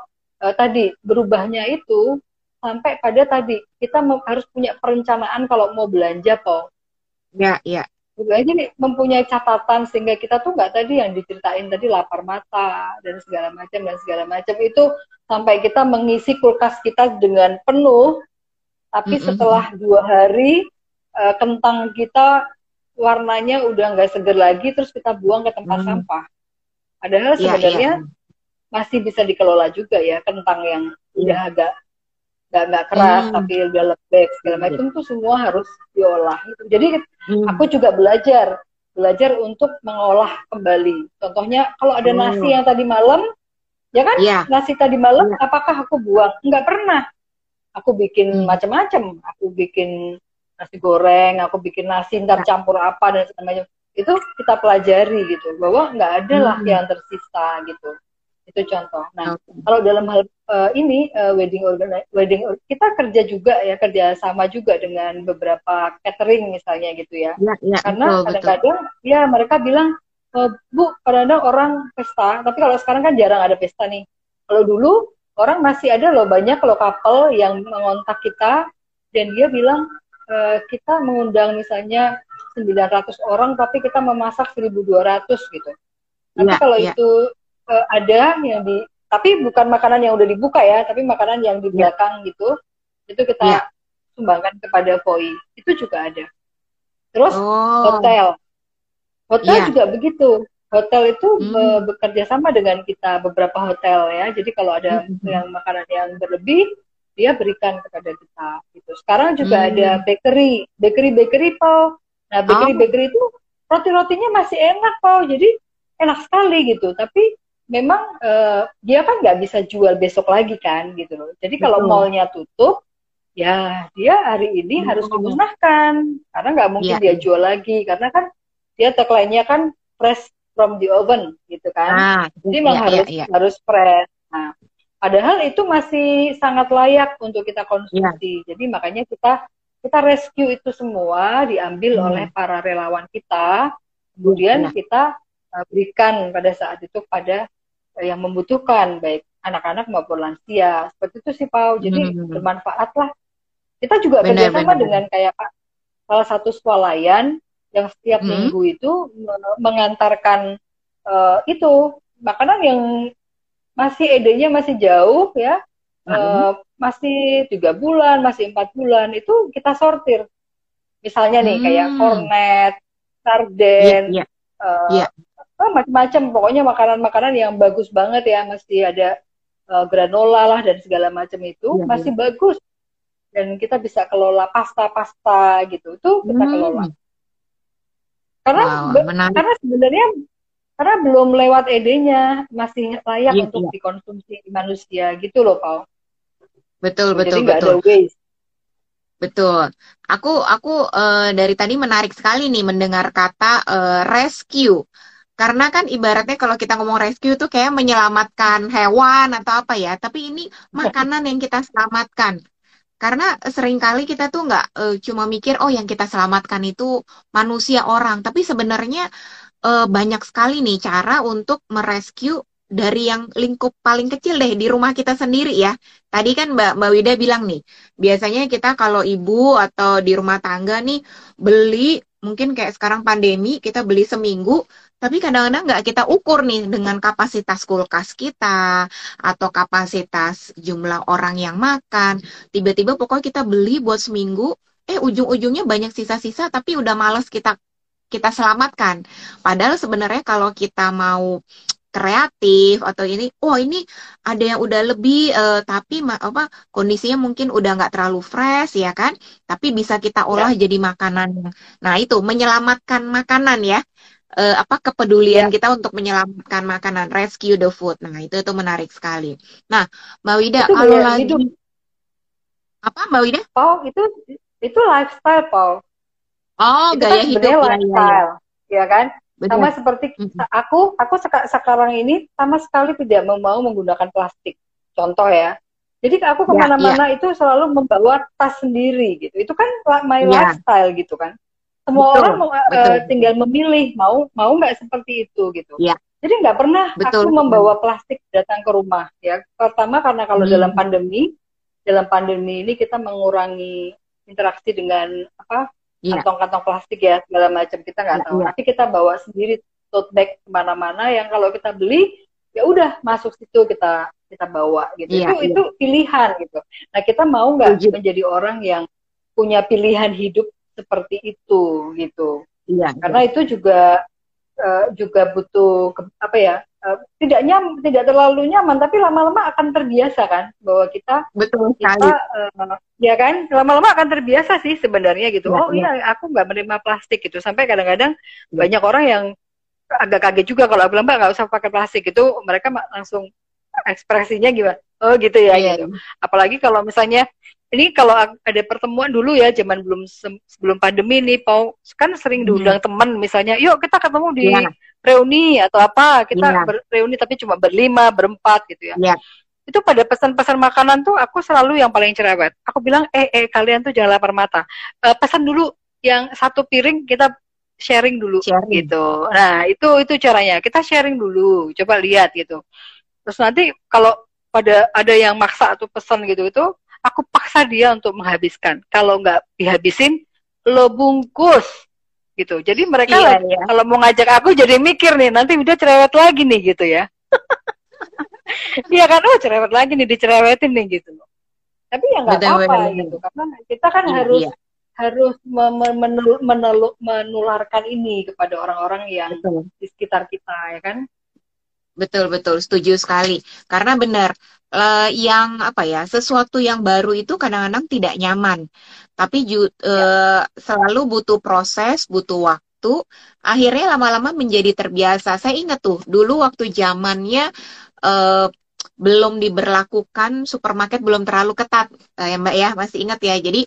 uh, tadi berubahnya itu sampai pada tadi kita harus punya perencanaan kalau mau belanja po ya ya belanja nih mempunyai catatan sehingga kita tuh nggak tadi yang diceritain tadi lapar mata dan segala macam dan segala macam itu sampai kita mengisi kulkas kita dengan penuh tapi mm -hmm. setelah dua hari uh, kentang kita warnanya udah nggak seger lagi terus kita buang ke tempat mm. sampah padahal iya, sebenarnya ya, ya. masih bisa dikelola juga ya kentang yang ya. udah agak nggak nggak keras hmm. tapi udah lembek segala iya. macam tuh semua harus diolah gitu. jadi hmm. aku juga belajar belajar untuk mengolah kembali contohnya kalau ada nasi hmm. yang tadi malam ya kan yeah. nasi tadi malam yeah. apakah aku buang nggak pernah aku bikin hmm. macam-macam aku bikin nasi goreng aku bikin nasi ntar iya. campur apa dan segala macam itu kita pelajari gitu bahwa nggak ada lah hmm. yang tersisa gitu itu contoh. Nah, okay. kalau dalam hal uh, ini uh, wedding organ wedding kita kerja juga ya kerja sama juga dengan beberapa catering misalnya gitu ya. ya, ya Karena kadang-kadang ya mereka bilang e, Bu, kadang-kadang orang pesta, tapi kalau sekarang kan jarang ada pesta nih. Kalau dulu orang masih ada loh banyak loh couple yang mengontak kita dan dia bilang e, kita mengundang misalnya 900 orang tapi kita memasak 1200 gitu. Tapi ya, kalau ya. itu ada yang di tapi bukan makanan yang udah dibuka ya, tapi makanan yang di ya. belakang ya. gitu. Itu kita ya. sumbangkan kepada POI. Itu juga ada. Terus oh. hotel. Hotel ya. juga begitu. Hotel itu hmm. bekerja sama dengan kita beberapa hotel ya. Jadi kalau ada hmm. yang makanan yang berlebih, dia berikan kepada kita gitu. Sekarang juga hmm. ada bakery, bakery bakery Paul. Nah bakery oh. bakery itu roti rotinya masih enak Paul. Jadi enak sekali gitu. Tapi memang uh, dia kan nggak bisa jual besok lagi kan gitu loh. Jadi kalau mallnya tutup, ya dia hari ini hmm. harus dimusnahkan karena nggak mungkin yeah. dia jual lagi karena kan dia tagline-nya kan fresh from the oven gitu kan. Ah, Jadi memang yeah, harus yeah, harus fresh. Nah, Padahal itu masih sangat layak untuk kita konsumsi. Jadi makanya kita kita rescue itu semua diambil hmm. oleh para relawan kita, kemudian kita uh, berikan pada saat itu pada uh, yang membutuhkan baik anak-anak maupun lansia. Seperti itu sih Pau. Jadi hmm. bermanfaat lah. Kita juga benar, kerjasama benar. dengan kayak salah satu swalayan yang setiap hmm. minggu itu mengantarkan uh, itu makanan yang masih edenya masih jauh ya uh, masih tiga bulan masih empat bulan itu kita sortir misalnya nih hmm. kayak cornet sarden yeah, yeah. Uh, yeah. Oh, macam-macam pokoknya makanan-makanan yang bagus banget ya masih ada uh, granola lah dan segala macam itu yeah, masih yeah. bagus dan kita bisa kelola pasta-pasta gitu itu kita hmm. kelola karena wow, karena sebenarnya karena belum lewat ED-nya masih layak iya, untuk iya. dikonsumsi manusia gitu loh Paul. Betul betul Jadi betul. Ada waste. Betul. Aku aku uh, dari tadi menarik sekali nih mendengar kata uh, rescue. Karena kan ibaratnya kalau kita ngomong rescue tuh kayak menyelamatkan hewan atau apa ya, tapi ini makanan yang kita selamatkan. Karena sering kali kita tuh nggak uh, cuma mikir oh yang kita selamatkan itu manusia orang, tapi sebenarnya uh, banyak sekali nih cara untuk merescue dari yang lingkup paling kecil deh di rumah kita sendiri ya. Tadi kan Mbak Mbak Wida bilang nih, biasanya kita kalau ibu atau di rumah tangga nih beli mungkin kayak sekarang pandemi kita beli seminggu, tapi kadang-kadang nggak kita ukur nih dengan kapasitas kulkas kita atau kapasitas jumlah orang yang makan. Tiba-tiba pokoknya kita beli buat seminggu, eh ujung-ujungnya banyak sisa-sisa tapi udah males kita kita selamatkan. Padahal sebenarnya kalau kita mau kreatif atau ini, oh ini ada yang udah lebih uh, tapi apa kondisinya mungkin udah nggak terlalu fresh ya kan, tapi bisa kita olah ya. jadi makanan. Nah itu menyelamatkan makanan ya, uh, apa kepedulian ya. kita untuk menyelamatkan makanan, rescue the food. Nah itu itu menarik sekali. Nah Mbak Wida itu kalau lagi hidup. apa Mbak Wida? Oh itu itu lifestyle Paul. Oh, itu gaya kan hidup ya, lifestyle, ya, ya. ya kan? Betul. Sama seperti aku, aku sekarang ini sama sekali tidak mau menggunakan plastik. Contoh ya. Jadi aku ke mana-mana ya, ya. itu selalu membawa tas sendiri gitu. Itu kan my ya. lifestyle gitu kan. Semua betul, orang mau, betul. Uh, tinggal memilih mau mau nggak seperti itu gitu. Ya. Jadi nggak pernah betul, aku membawa plastik datang ke rumah ya. Pertama karena kalau hmm. dalam pandemi, dalam pandemi ini kita mengurangi interaksi dengan apa yeah. kantong-kantong plastik ya segala macam kita nggak yeah, tahu. Yeah. Nanti kita bawa sendiri tote bag ke mana-mana yang kalau kita beli ya udah masuk situ kita kita bawa gitu. Yeah, itu yeah. itu pilihan gitu. Nah kita mau nggak menjadi orang yang punya pilihan hidup seperti itu gitu. Iya. Karena itu juga uh, juga butuh apa ya uh, tidak nyam tidak terlalu nyaman tapi lama-lama akan terbiasa kan bahwa kita betul kita uh, ya kan lama-lama akan terbiasa sih sebenarnya gitu. Ya, oh iya. ya, aku nggak menerima plastik gitu. Sampai kadang-kadang ya. banyak orang yang agak kaget juga kalau aku bilang mbak nggak usah pakai plastik. Itu mereka langsung ekspresinya gimana? Oh gitu ya, ya gitu. apalagi kalau misalnya ini kalau ada pertemuan dulu ya zaman belum sebelum pandemi nih Pau kan sering diundang hmm. teman misalnya yuk kita ketemu di ya reuni atau apa kita ber, reuni tapi cuma berlima berempat gitu ya yeah. itu pada pesan-pesan makanan tuh aku selalu yang paling cerewet aku bilang eh eh kalian tuh jangan lapar mata uh, pesan dulu yang satu piring kita sharing dulu Sharing. gitu. Nah, itu itu caranya. Kita sharing dulu, coba lihat gitu. Terus nanti kalau pada ada yang maksa atau pesan gitu itu, aku paksa dia untuk menghabiskan. Kalau nggak dihabisin, lo bungkus gitu. Jadi mereka Iya, iya. kalau mau ngajak aku jadi mikir nih, nanti udah cerewet lagi nih gitu ya. *laughs* Iya kan, oh cerewet lagi nih, dicerewetin nih gitu. Tapi ya nggak apa-apa gitu, karena kita kan Iya, harus iya. harus me- me- menelu- menelu- menularkan ini kepada orang-orang yang Betul. di sekitar kita ya kan. Betul, betul, setuju sekali. Karena benar, eh, yang apa ya, sesuatu yang baru itu kadang-kadang tidak nyaman, tapi ju- eh, selalu butuh proses, butuh waktu. Akhirnya lama-lama menjadi terbiasa. Saya ingat tuh, dulu waktu zamannya eh, belum diberlakukan supermarket belum terlalu ketat, ya Mbak ya, masih ingat ya. Jadi,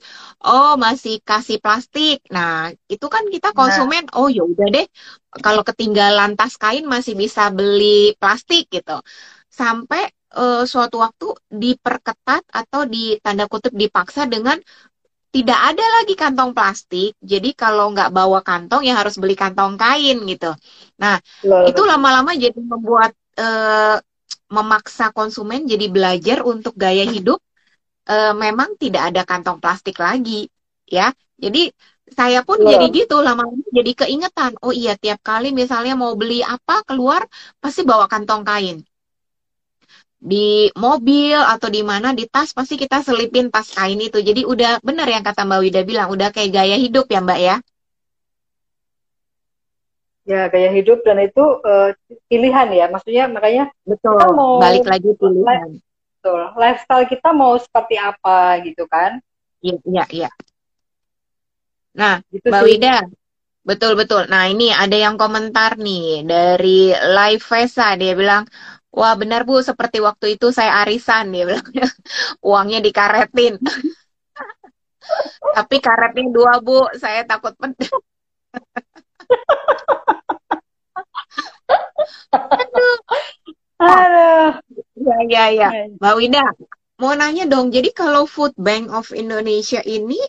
oh masih kasih plastik. Nah, itu kan kita konsumen, oh ya udah deh, kalau ketinggalan tas kain masih bisa beli plastik gitu. Sampai eh, suatu waktu diperketat atau di tanda kutip dipaksa dengan tidak ada lagi kantong plastik. Jadi kalau nggak bawa kantong ya harus beli kantong kain gitu. Nah, Loh, itu lama-lama jadi membuat eh, memaksa konsumen jadi belajar untuk gaya hidup eh, memang tidak ada kantong plastik lagi ya. Jadi saya pun Betul. jadi gitu lama-lama jadi keingetan. Oh iya tiap kali misalnya mau beli apa keluar pasti bawa kantong kain. Di mobil atau di mana di tas pasti kita selipin tas kain itu. Jadi udah benar yang kata Mbak Wida bilang udah kayak gaya hidup ya Mbak ya. ya gaya hidup dan itu eh, pilihan ya. Maksudnya makanya Betul. Kita mau- Balik lagi pilihan. betul, lifestyle kita mau seperti apa gitu kan. Iya, iya, iya. Nah, Gitu Mbak sih. Wida, betul-betul. Nah, ini ada yang komentar nih dari Live Vesa. Dia bilang, wah benar Bu, seperti waktu itu saya arisan. Dia bilang, *laughs* uangnya dikaretin. *laughs* Tapi karetnya dua Bu, saya takut pedas. Aduh. Ya, ya, ya. Iya. Mbak Wida, mau nanya dong. Jadi kalau Food Bank of Indonesia ini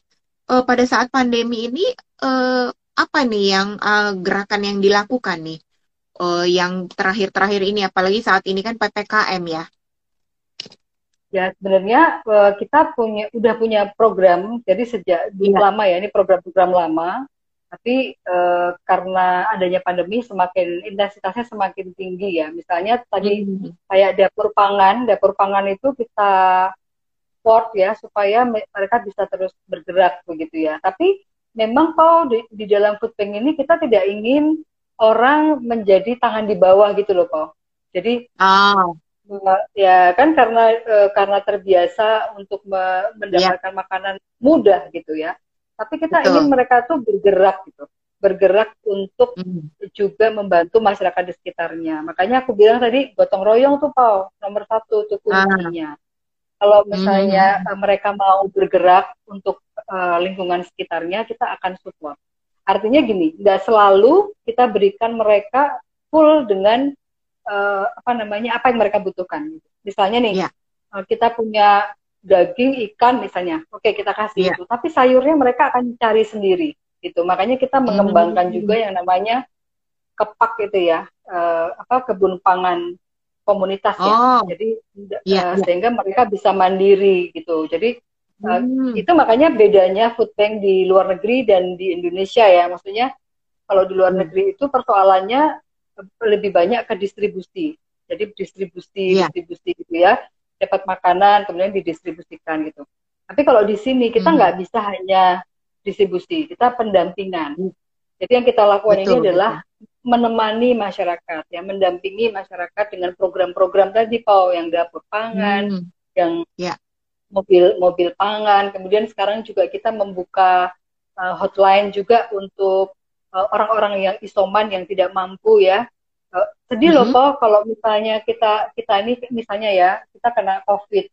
eh, pada saat pandemi ini eh, apa nih yang eh, gerakan yang dilakukan nih? Eh, yang terakhir-terakhir ini, apalagi saat ini kan PPKM ya. Ya sebenarnya eh, kita punya udah punya program jadi sejak Iya. lama ya ini program-program lama tapi eh, karena adanya pandemi semakin intensitasnya semakin tinggi ya misalnya tadi Hmm. kayak dapur pangan dapur pangan itu kita support ya supaya me- mereka bisa terus bergerak begitu ya tapi memang kok di, di dalam food bank ini kita tidak ingin orang menjadi tangan di bawah gitu loh kok jadi Ah, Nah, ya kan karena eh, karena terbiasa untuk me- mendapatkan makanan mudah gitu ya. Tapi kita Betul. ingin mereka tuh bergerak gitu, bergerak untuk hmm. juga membantu masyarakat di sekitarnya. Makanya aku bilang tadi gotong royong tuh Pau nomor satu tuh Ah. kuncinya. Kalau misalnya eh, mereka mau bergerak untuk eh, lingkungan sekitarnya, kita akan support. Artinya gini, nggak selalu kita berikan mereka full dengan eh, apa namanya apa yang mereka butuhkan. Misalnya nih, Iya. eh, kita punya daging, ikan misalnya, oke kita kasih Iya. itu. Tapi sayurnya mereka akan cari sendiri, gitu. Makanya kita mengembangkan Hmm. juga yang namanya kepak itu ya, eh, apa kebun pangan komunitas ya. Oh, Jadi Iya, eh, iya. sehingga mereka bisa mandiri gitu. Jadi eh, Hmm. itu makanya bedanya food bank di luar negeri dan di Indonesia ya. Maksudnya kalau di luar Hmm. negeri itu persoalannya lebih banyak ke distribusi. Jadi distribusi, Iya. distribusi gitu ya. Dapat makanan kemudian didistribusikan gitu. Tapi kalau di sini kita Hmm. nggak bisa hanya distribusi, kita pendampingan. Hmm. Jadi yang kita lakukan ini Betul, adalah menemani masyarakat ya, mendampingi masyarakat dengan program-program tadi Pau yang dapur pangan, Hmm. yang Ya. Mobil mobil pangan. Kemudian sekarang juga kita membuka uh, hotline juga untuk uh, orang-orang yang isoman yang tidak mampu ya. Uh, sedih loh Mhm. Pau kalau misalnya kita kita ini misalnya ya kita kena COVID,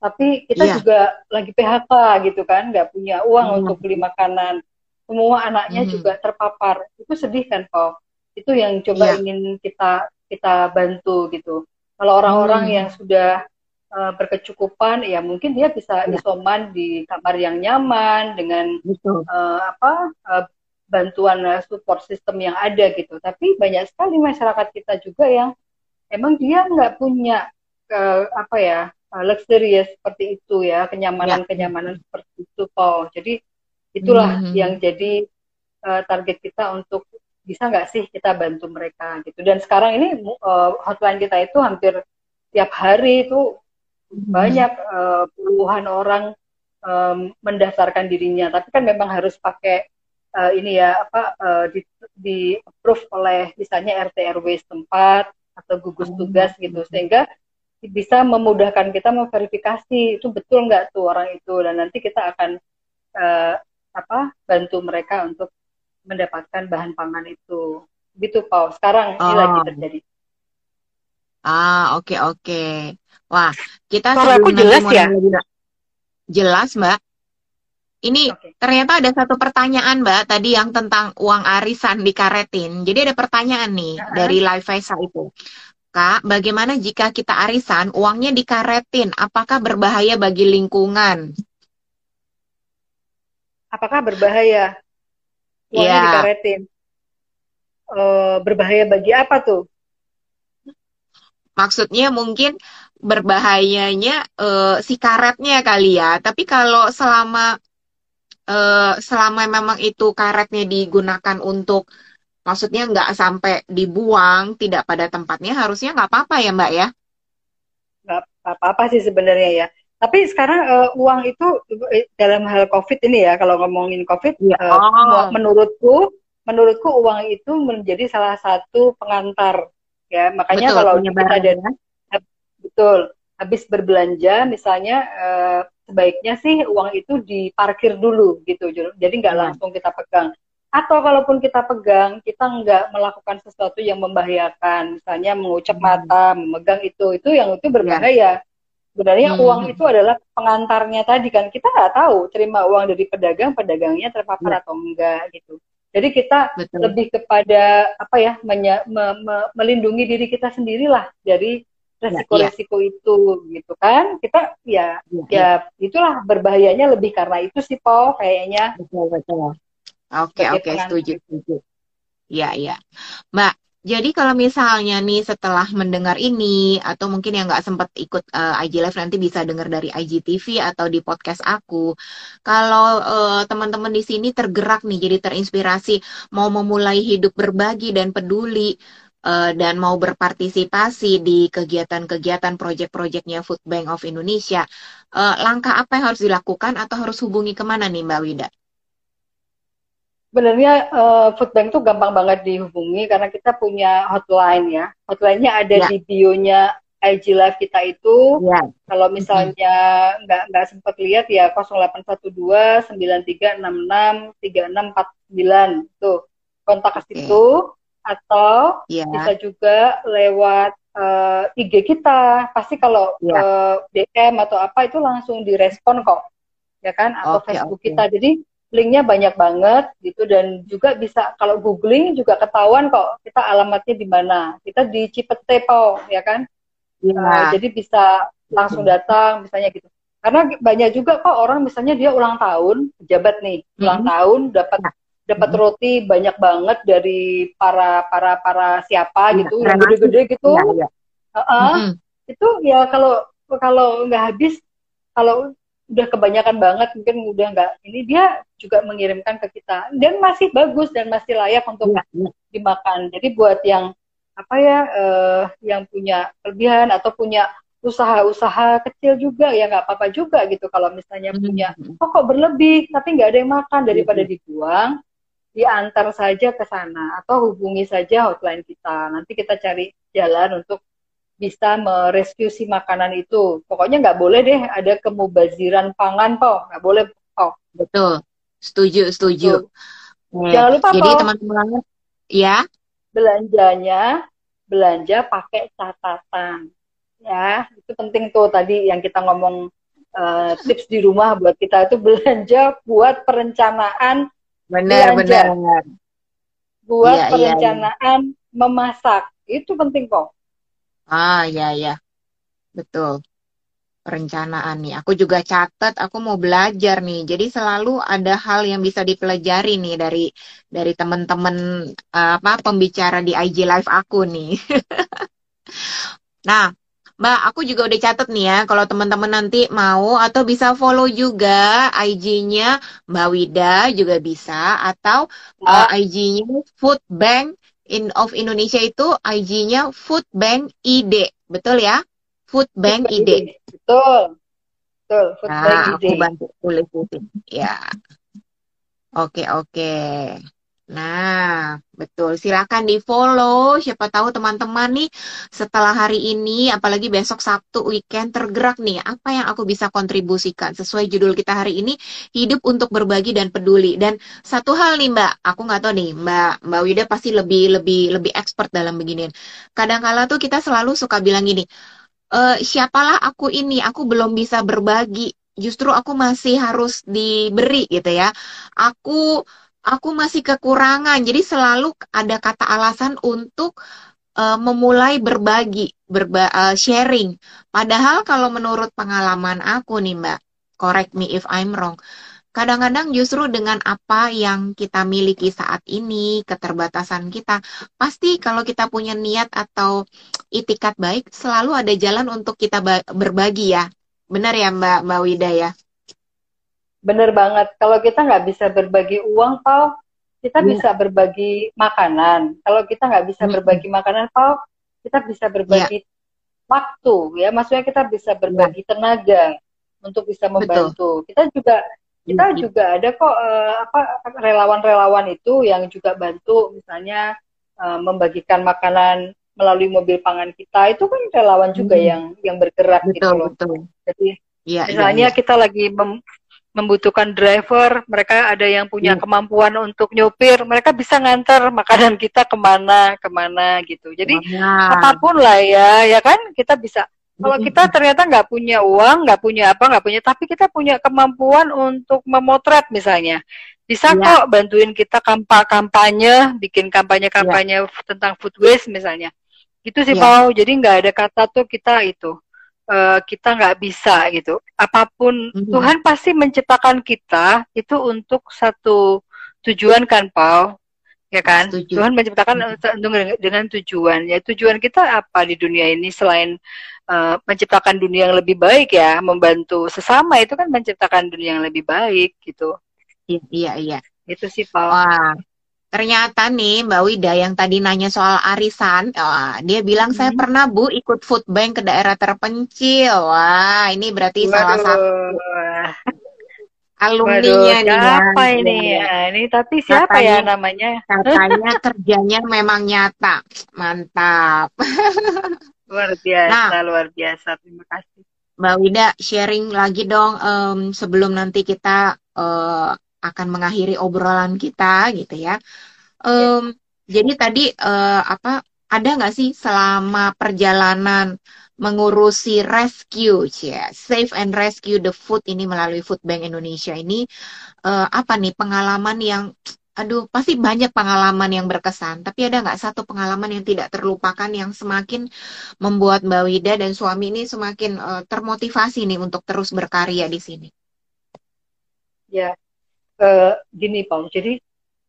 tapi kita Iya. juga lagi PHK gitu kan, nggak punya uang Hmm. untuk beli makanan. Semua anaknya Mhm. juga terpapar. Itu sedih kan Pau? Itu yang coba Iya. ingin kita kita bantu gitu. Kalau orang-orang Hmm. yang sudah uh, berkecukupan, ya mungkin dia bisa Iya. isoman di kamar yang nyaman dengan Betul. uh, apa uh, bantuan support system yang ada gitu. Tapi banyak sekali masyarakat kita juga yang emang dia nggak punya uh, apa ya uh, luxurious seperti itu ya kenyamanan-kenyamanan ya. seperti itu Paul. Jadi itulah mm -hmm. yang jadi uh, target kita untuk bisa nggak sih kita bantu mereka gitu. Dan sekarang ini uh, hotline kita itu hampir tiap hari itu. Banyak uh, puluhan orang um, mendaftarkan dirinya. Tapi kan memang harus pakai uh, ini ya apa uh, di, di approve oleh misalnya RT RW setempat atau gugus hmm. tugas gitu sehingga bisa memudahkan kita memverifikasi itu betul nggak tuh orang itu dan nanti kita akan uh, apa bantu mereka untuk mendapatkan bahan pangan itu. Gitu, Pau. Sekarang ini oh. lagi terjadi. Ah, oke okay, oke. Okay. Wah, kita Kalau aku jelas ya. Jelas, Mbak. Ini okay. ternyata ada satu pertanyaan, Mbak, tadi yang tentang uang arisan dikaretin. Jadi ada pertanyaan nih uh -huh. dari Live Faisa itu. Kak, bagaimana jika kita arisan uangnya dikaretin? Apakah berbahaya bagi lingkungan? Apakah berbahaya? uangnya yeah. dikaretin. Uh, berbahaya bagi apa tuh? Maksudnya mungkin berbahayanya uh, si karetnya kali ya. Tapi kalau selama uh, selama memang itu karetnya digunakan untuk maksudnya nggak sampai dibuang, tidak pada tempatnya, harusnya nggak apa-apa ya Mbak ya? Nggak apa-apa sih sebenarnya ya. Tapi sekarang uh, uang itu dalam hal COVID ini ya, kalau ngomongin COVID, ya. uh, menurutku, menurutku uang itu menjadi salah satu pengantar ya. Makanya betul, kalau kita ada, ya. betul, habis berbelanja, misalnya uh, sebaiknya sih uang itu diparkir dulu gitu, jadi nggak ya. langsung kita pegang. Atau kalaupun kita pegang, kita nggak melakukan sesuatu yang membahayakan, misalnya mengucap hmm. mata, memegang itu, itu yang itu berbahaya. Ya Sebenarnya hmm. uang itu adalah pengantarnya tadi kan. Kita nggak tahu terima uang dari pedagang, pedagangnya terpapar ya. atau enggak gitu. Jadi kita Betul. lebih kepada apa ya menya, me, me, melindungi diri kita sendirilah dari resiko-resiko ya, ya. itu gitu kan. Kita ya, ya ya itulah berbahayanya lebih karena itu sih Po kayaknya. Betul betul. Oke oke setuju setuju. Iya iya. Mbak, jadi kalau misalnya nih setelah mendengar ini atau mungkin yang nggak sempat ikut uh, IG Live nanti bisa dengar dari IGTV atau di podcast aku. Kalau uh, teman-teman di sini tergerak nih jadi terinspirasi mau memulai hidup berbagi dan peduli uh, dan mau berpartisipasi di kegiatan-kegiatan proyek-proyeknya Food Bank of Indonesia, uh, langkah apa yang harus dilakukan atau harus hubungi ke mana nih Mbak Wida? Sebenarnya uh, food bank tuh gampang banget dihubungi karena kita punya hotline ya. Hotline-nya ada ya. di bio-nya IG Live kita itu. Ya. Kalau misalnya nggak mm -hmm. nggak sempat lihat ya 0812 9366 3649 tuh kontak ke situ atau ya. bisa juga lewat uh, eh, IG kita. Pasti kalau ya. uh, eh, DM atau apa itu langsung direspon kok. Ya kan atau okay, Facebook okay. kita. Jadi linknya banyak banget gitu dan juga bisa kalau googling juga ketahuan kok kita alamatnya di mana kita di Cipete po ya kan ya. uh, jadi bisa langsung datang misalnya gitu karena banyak juga kok orang misalnya dia ulang tahun pejabat nih ulang hmm. tahun dapat ya. dapat hmm. roti banyak banget dari para para para siapa ya, gitu yang gede-gede gitu ya, ya. Uh -uh, hmm. itu ya kalau kalau nggak habis kalau udah kebanyakan banget mungkin udah nggak ini dia juga mengirimkan ke kita. Dan masih bagus dan masih layak untuk ya, dimakan. Jadi buat yang apa ya uh, yang punya kelebihan atau punya usaha-usaha kecil juga ya nggak apa-apa juga gitu. Kalau misalnya hmm. punya oh kok berlebih tapi nggak ada yang makan daripada hmm. dibuang diantar saja ke sana atau hubungi saja hotline kita. Nanti kita cari jalan untuk bisa merescue si makanan itu. Pokoknya nggak boleh deh ada kemubaziran pangan kok, nggak boleh kok. Betul, setuju, setuju. Betul. Jangan lupa Jadi teman-teman, ya. Belanjanya, belanja pakai catatan. Ya, itu penting tuh tadi yang kita ngomong uh, tips di rumah buat kita itu belanja buat perencanaan benar, belanja. Benar, Buat ya, perencanaan ya, ya. memasak. Itu penting kok. Ah, ya, ya. Betul. perencanaan nih. Aku juga catat, aku mau belajar nih. Jadi selalu ada hal yang bisa dipelajari nih dari dari teman-teman uh, apa pembicara di IG live aku nih. *laughs* nah, Mbak, aku juga udah catat nih ya, kalau teman-teman nanti mau atau bisa follow juga IG-nya Mbak Wida juga bisa atau uh, IG-nya Food Bank in of Indonesia itu IG-nya Food Bank ID, betul ya? Food Bank ID. Betul. Betul, Food nah, Bank ID. Aku bantu tulis Ya. Oke, oke. Nah, betul. Silakan di-follow. Siapa tahu teman-teman nih setelah hari ini, apalagi besok Sabtu weekend tergerak nih. Apa yang aku bisa kontribusikan sesuai judul kita hari ini, hidup untuk berbagi dan peduli. Dan satu hal nih Mbak, aku nggak tahu nih Mbak Mbak Wida pasti lebih lebih lebih expert dalam beginian. Kadang-kala tuh kita selalu suka bilang gini, e, siapalah aku ini, aku belum bisa berbagi. Justru aku masih harus diberi gitu ya. Aku aku masih kekurangan. Jadi selalu ada kata alasan untuk uh, memulai berbagi, berba uh, sharing. Padahal kalau menurut pengalaman aku nih Mbak, correct me if I'm wrong. Kadang-kadang justru dengan apa yang kita miliki saat ini, keterbatasan kita, pasti kalau kita punya niat atau itikat baik, selalu ada jalan untuk kita berbagi ya. Benar ya Mbak Mbak Wida ya? Bener banget. Kalau kita nggak bisa berbagi uang, Pau, kita hmm. bisa berbagi makanan. Kalau kita nggak bisa hmm. berbagi makanan, Pau, kita bisa berbagi ya. waktu, ya. Maksudnya kita bisa iya. berbagi ya. tenaga untuk bisa membantu. Betul. Kita juga kita hmm. juga ada kok uh, apa relawan-relawan itu yang juga bantu, misalnya uh, membagikan makanan melalui mobil pangan kita itu kan relawan juga hmm. yang yang bergerak gitu betul, gitu loh. Betul. Jadi ya, misalnya ya, ya. kita lagi mem membutuhkan driver, mereka ada yang punya hmm. kemampuan untuk nyopir, mereka bisa ngantar makanan kita ke mana ke mana gitu. Jadi nah. apa pun lah ya, ya kan kita bisa. Kalau kita ternyata nggak punya uang, nggak punya apa, nggak punya, tapi kita punya kemampuan untuk memotret misalnya, bisa ya. kok bantuin kita kampa kampanye, bikin kampanye-kampanye ya. tentang food waste misalnya. Gitu sih ya. Pak. Jadi nggak ada kata tuh kita itu uh, kita nggak bisa gitu. Apa pun mm-hmm. Tuhan pasti menciptakan kita itu untuk satu tujuan kan, Paul? Ya kan? Setuju. Tuhan menciptakan mm-hmm. dengan, dengan tujuan. Ya tujuan kita apa di dunia ini selain uh, menciptakan dunia yang lebih baik ya, membantu sesama itu kan menciptakan dunia yang lebih baik gitu. Iya, iya. iya. Itu sih. Wah, Ternyata nih Mbak Wida yang tadi nanya soal arisan, oh, dia bilang hmm. saya pernah Bu ikut food bank ke daerah terpencil. Wah, ini berarti Waduh. salah satu alumninya nih. Siapa ya. ini? Ya, ini tapi siapa katanya, ya namanya? Katanya *laughs* kerjanya memang nyata. Mantap. *laughs* luar biasa, nah, luar biasa. Terima kasih. Mbak Wida sharing lagi dong um, sebelum nanti kita uh, akan mengakhiri obrolan kita gitu ya. Um, ya. Jadi tadi uh, apa ada nggak sih selama perjalanan mengurusi rescue, ya, save and rescue the food ini melalui Food Bank Indonesia ini uh, apa nih pengalaman yang aduh pasti banyak pengalaman yang berkesan tapi ada nggak satu pengalaman yang tidak terlupakan yang semakin membuat Mbak Wida dan suami ini semakin uh, termotivasi nih untuk terus berkarya di sini ya uh, gini Paul, jadi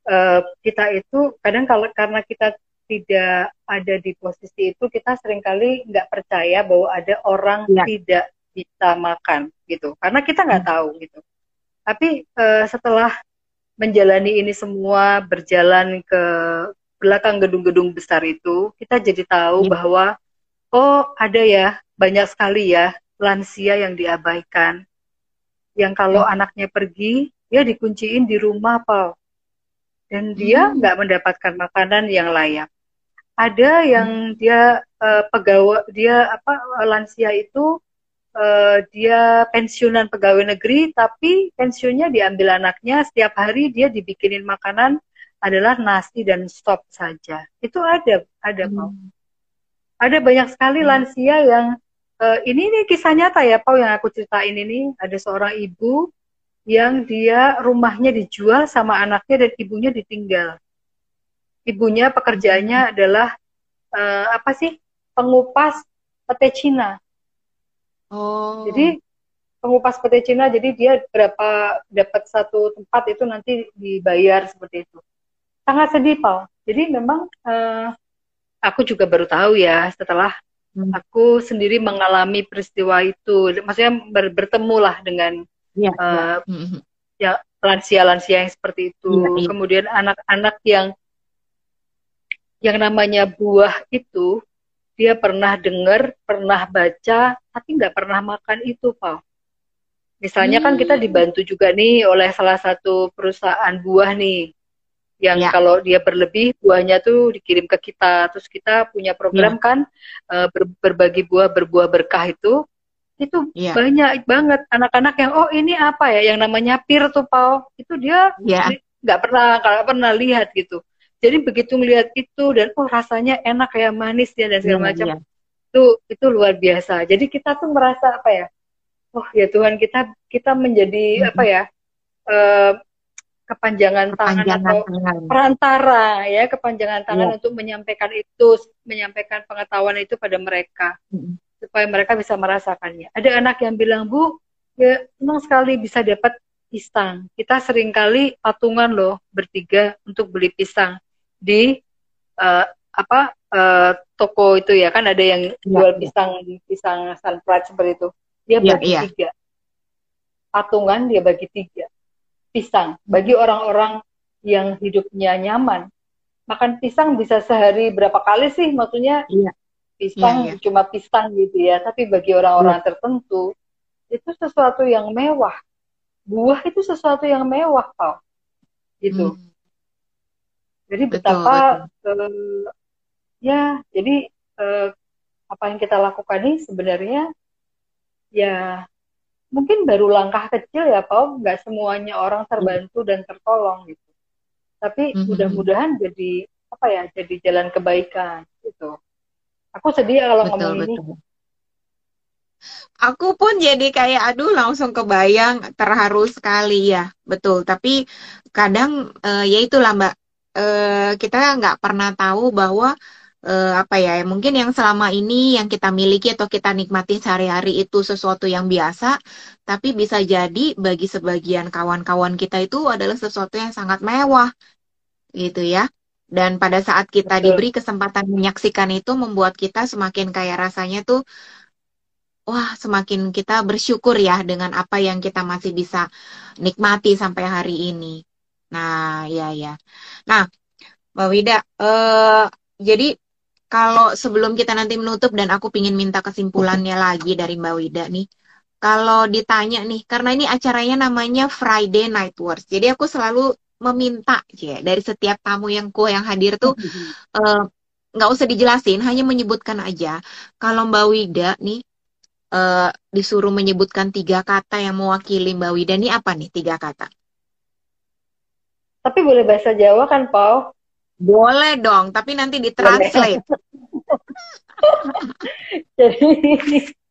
uh, kita itu kadang kalau karena kita tidak ada di posisi itu, kita sering kali nggak percaya bahwa ada orang ya. tidak bisa makan gitu, karena kita nggak hmm. tahu gitu. Tapi uh, setelah menjalani ini semua, berjalan ke belakang gedung-gedung besar itu, kita jadi tahu ya. bahwa oh ada ya banyak sekali ya lansia yang diabaikan, yang kalau ya. anaknya pergi dia dikunciin di rumah Paul dan dia hmm. nggak mendapatkan makanan yang layak ada yang hmm. dia uh, pegawai dia apa lansia itu uh, dia pensiunan pegawai negeri tapi pensiunnya diambil anaknya setiap hari dia dibikinin makanan adalah nasi dan stop saja itu ada ada hmm. Ada banyak sekali hmm. lansia yang uh, ini nih kisah nyata ya Paul yang aku ceritain ini ada seorang ibu yang dia rumahnya dijual sama anaknya dan ibunya ditinggal. Ibunya pekerjaannya hmm. adalah uh, apa sih pengupas pete Cina. Oh. Jadi pengupas pete Cina, jadi dia berapa dapat satu tempat itu nanti dibayar seperti itu. Sangat sedih, Pak. Jadi memang uh, aku juga baru tahu ya setelah hmm. aku sendiri mengalami peristiwa itu. Maksudnya ber bertemu lah dengan ya, uh, ya. ya lansia-lansia yang seperti itu. Ya, ya. Kemudian anak-anak yang yang namanya buah itu dia pernah dengar, pernah baca, tapi nggak pernah makan itu, Pak. Misalnya hmm. kan kita hmm. dibantu juga nih oleh salah satu perusahaan buah nih, yang ya. kalau dia berlebih buahnya tuh dikirim ke kita, terus kita punya program ya. kan uh, ber, berbagi buah berbuah berkah itu, itu ya. banyak banget anak-anak yang oh ini apa ya, yang namanya pir tuh Pau, itu dia ya. nggak ya. pernah nggak pernah lihat gitu jadi begitu melihat itu dan oh rasanya enak ya manis ya dan segala iya, macam ya. itu itu luar biasa jadi kita tuh merasa apa ya oh ya Tuhan kita kita menjadi hmm. apa ya uh, kepanjangan, tangan atau tangan. perantara ya kepanjangan tangan ya. untuk menyampaikan itu menyampaikan pengetahuan itu pada mereka hmm. Supaya mereka bisa merasakannya. Ada anak yang bilang bu ya senang sekali bisa dapat pisang. Kita sering kali patungan loh bertiga untuk beli pisang di uh, apa uh, toko itu ya. Kan ada yang ya, jual ya. pisang pisang sunflower seperti itu. Dia ya, bagi ya. tiga. Patungan dia bagi tiga. Pisang. Bagi orang-orang yang hidupnya nyaman. Makan pisang bisa sehari berapa kali sih? Maksudnya ya. Pisang ya, ya. cuma pisang gitu ya tapi bagi orang-orang ya. tertentu itu sesuatu yang mewah buah itu sesuatu yang mewah tau gitu hmm. Jadi betapa betul. Uh, ya, jadi uh, apa yang kita lakukan ini sebenarnya ya mungkin baru langkah kecil ya, Pak. Nggak semuanya orang terbantu dan tertolong gitu. Tapi mm-hmm. mudah-mudahan jadi apa ya, jadi jalan kebaikan gitu. Aku sedih ya kalau betul, ngomong betul. ini. Aku pun jadi kayak aduh langsung kebayang terharu sekali ya, betul. Tapi kadang uh, ya itulah Mbak uh, kita nggak pernah tahu bahwa uh, apa ya mungkin yang selama ini yang kita miliki atau kita nikmati sehari-hari itu sesuatu yang biasa tapi bisa jadi bagi sebagian kawan-kawan kita itu adalah sesuatu yang sangat mewah gitu ya dan pada saat kita Betul. diberi kesempatan menyaksikan itu membuat kita semakin kayak rasanya tuh wah semakin kita bersyukur ya dengan apa yang kita masih bisa nikmati sampai hari ini Nah, ya ya. Nah, Mbak Wida, uh, jadi kalau sebelum kita nanti menutup dan aku ingin minta kesimpulannya lagi dari Mbak Wida nih. Kalau ditanya nih, karena ini acaranya namanya Friday Night Wars. Jadi aku selalu meminta ya dari setiap tamu yang ku yang hadir tuh uh, nggak usah dijelasin, hanya menyebutkan aja. Kalau Mbak Wida nih uh, disuruh menyebutkan tiga kata yang mewakili Mbak Wida nih apa nih tiga kata? Tapi boleh bahasa Jawa kan, Pau? Boleh dong, tapi nanti ditranslate. *laughs* Jadi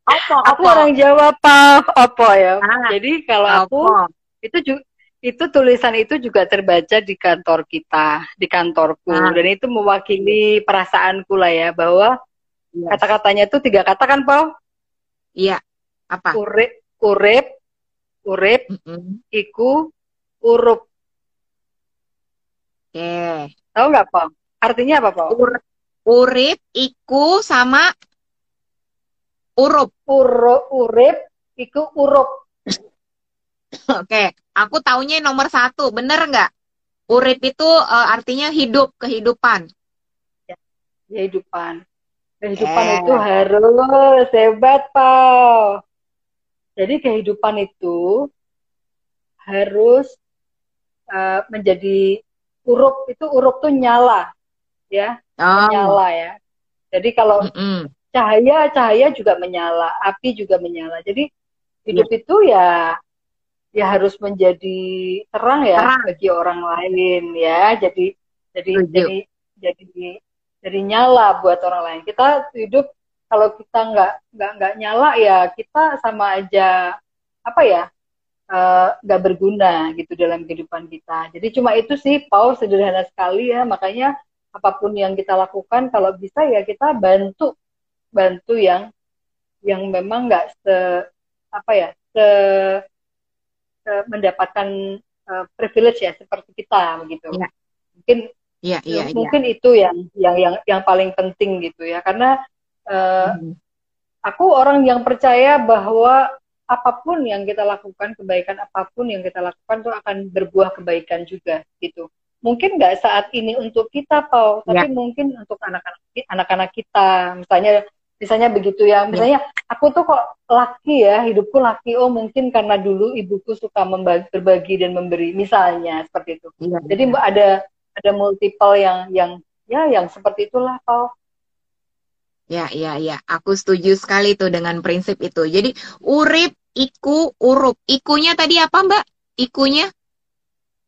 apa, aku orang Jawa, Pau. Apa ya? Ah, Jadi kalau aku itu juga itu tulisan itu juga terbaca di kantor kita, di kantorku, ah. dan itu mewakili perasaanku lah ya bahwa yes. kata-katanya itu tiga kata kan, Pau? Iya. Apa? Urip, urip, urip, mm -hmm. iku, urup. Oke. Tahu nggak, Pak? Artinya apa, Pak? Ur urip, iku, sama urup. Uro, urip, iku, urup. Oke, aku taunya nomor satu, bener nggak? Urip itu uh, artinya hidup, kehidupan. Ya, kehidupan. Kehidupan yeah. itu harus hebat, Pak. Jadi kehidupan itu harus uh, menjadi urup itu urup tuh nyala ya oh. menyala ya jadi kalau mm -mm. cahaya cahaya juga menyala api juga menyala jadi hidup yeah. itu ya ya harus menjadi terang ya terang. bagi orang lain ya jadi jadi Tujuh. jadi jadi jadi nyala buat orang lain kita hidup kalau kita nggak nggak nggak nyala ya kita sama aja apa ya Eh, nggak uh, berguna gitu dalam kehidupan kita. Jadi cuma itu sih, Paul sederhana sekali ya. Makanya apa pun yang kita lakukan, kalau bisa ya kita bantu bantu yang yang memang nggak se apa ya se, se mendapatkan uh, privilege ya seperti kita begitu ya. mungkin ya, ya, mungkin ya. itu yang yang yang yang paling penting gitu ya karena uh, hmm. aku orang yang percaya bahwa apa pun yang kita lakukan kebaikan apa pun yang kita lakukan itu akan berbuah kebaikan juga gitu mungkin nggak saat ini untuk kita Pau tapi ya. mungkin untuk anak-anak anak-anak kita misalnya misalnya begitu ya misalnya aku tuh kok laki ya hidupku laki oh mungkin karena dulu ibuku suka membagi, berbagi dan memberi misalnya seperti itu ya, jadi ya. ada ada multiple yang yang ya yang seperti itulah Pau Ya, ya, ya. Aku setuju sekali tuh dengan prinsip itu. Jadi urip, iku, urup. Ikunya tadi apa Mbak? Ikunya?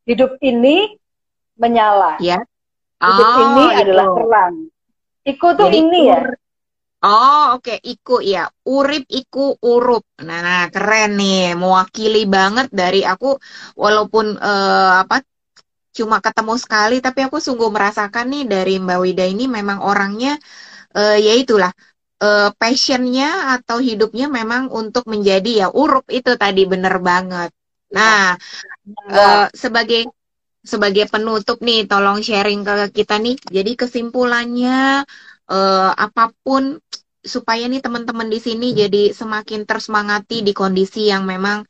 Hidup ini menyala. Ya. Hidup oh, ini itu. adalah terang. Iku tuh Jadi, ini ya. Oh, oke, okay. iku ya. Urip iku urup. Nah, keren nih. Mewakili banget dari aku walaupun uh, apa cuma ketemu sekali tapi aku sungguh merasakan nih dari Mbak Wida ini memang orangnya uh, ya itulah uh, passionnya atau hidupnya memang untuk menjadi ya urup itu tadi bener banget. Nah, uh, sebagai sebagai penutup nih, tolong sharing ke kita nih. Jadi kesimpulannya uh, apa pun supaya nih teman-teman di sini jadi semakin tersemangati di kondisi yang memang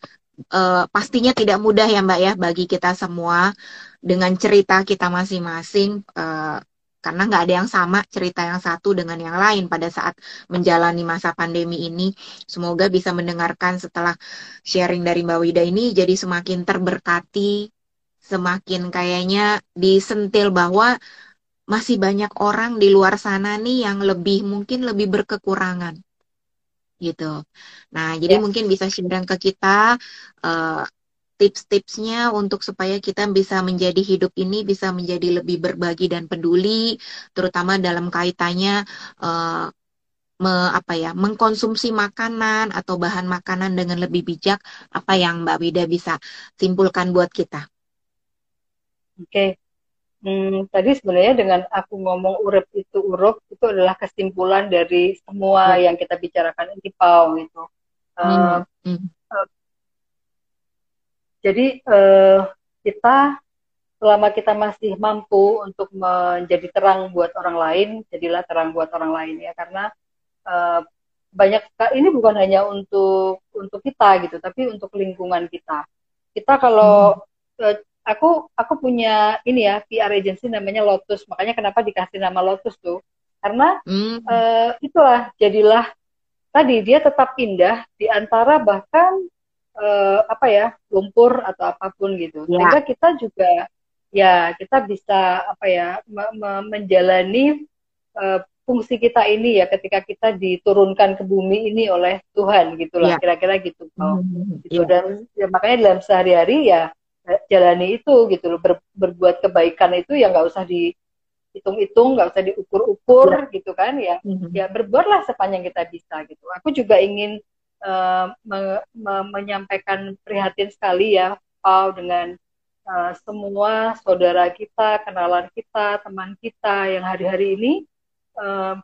uh, pastinya tidak mudah ya Mbak ya bagi kita semua dengan cerita kita masing-masing. Uh, karena nggak ada yang sama cerita yang satu dengan yang lain pada saat menjalani masa pandemi ini. Semoga bisa mendengarkan setelah sharing dari Mbak Wida ini jadi semakin terberkati, semakin kayaknya disentil bahwa masih banyak orang di luar sana nih yang lebih mungkin lebih berkekurangan gitu. Nah, jadi ya. mungkin bisa share ke kita uh, tips-tipsnya untuk supaya kita bisa menjadi hidup ini bisa menjadi lebih berbagi dan peduli, terutama dalam kaitannya uh, me, apa ya mengkonsumsi makanan atau bahan makanan dengan lebih bijak. Apa yang Mbak Wida bisa simpulkan buat kita? Oke, okay. Hmm, tadi sebenarnya dengan aku ngomong urep itu urup itu adalah kesimpulan dari semua ya. yang kita bicarakan ini Pau gitu. Uh, hmm. Uh, jadi uh, kita selama kita masih mampu untuk menjadi terang buat orang lain, jadilah terang buat orang lain ya karena uh, banyak ini bukan hanya untuk untuk kita gitu, tapi untuk lingkungan kita. Kita kalau hmm. Aku aku punya ini ya PR agency namanya Lotus makanya kenapa dikasih nama Lotus tuh karena mm. uh, itulah jadilah tadi dia tetap indah di antara bahkan uh, apa ya lumpur atau apa pun gitu ya. sehingga kita juga ya kita bisa apa ya me me menjalani uh, fungsi kita ini ya ketika kita diturunkan ke bumi ini oleh Tuhan gitulah ya. kira-kira gitu oh, mm, gitu ya. dan ya, makanya dalam sehari-hari ya jalani itu gitu loh Ber, berbuat kebaikan itu ya nggak usah dihitung-hitung nggak usah diukur-ukur ya. gitu kan ya mm-hmm. ya berbuatlah sepanjang kita bisa gitu aku juga ingin uh, me, me, menyampaikan prihatin sekali ya Paul dengan uh, semua saudara kita kenalan kita teman kita yang hari-hari ini uh,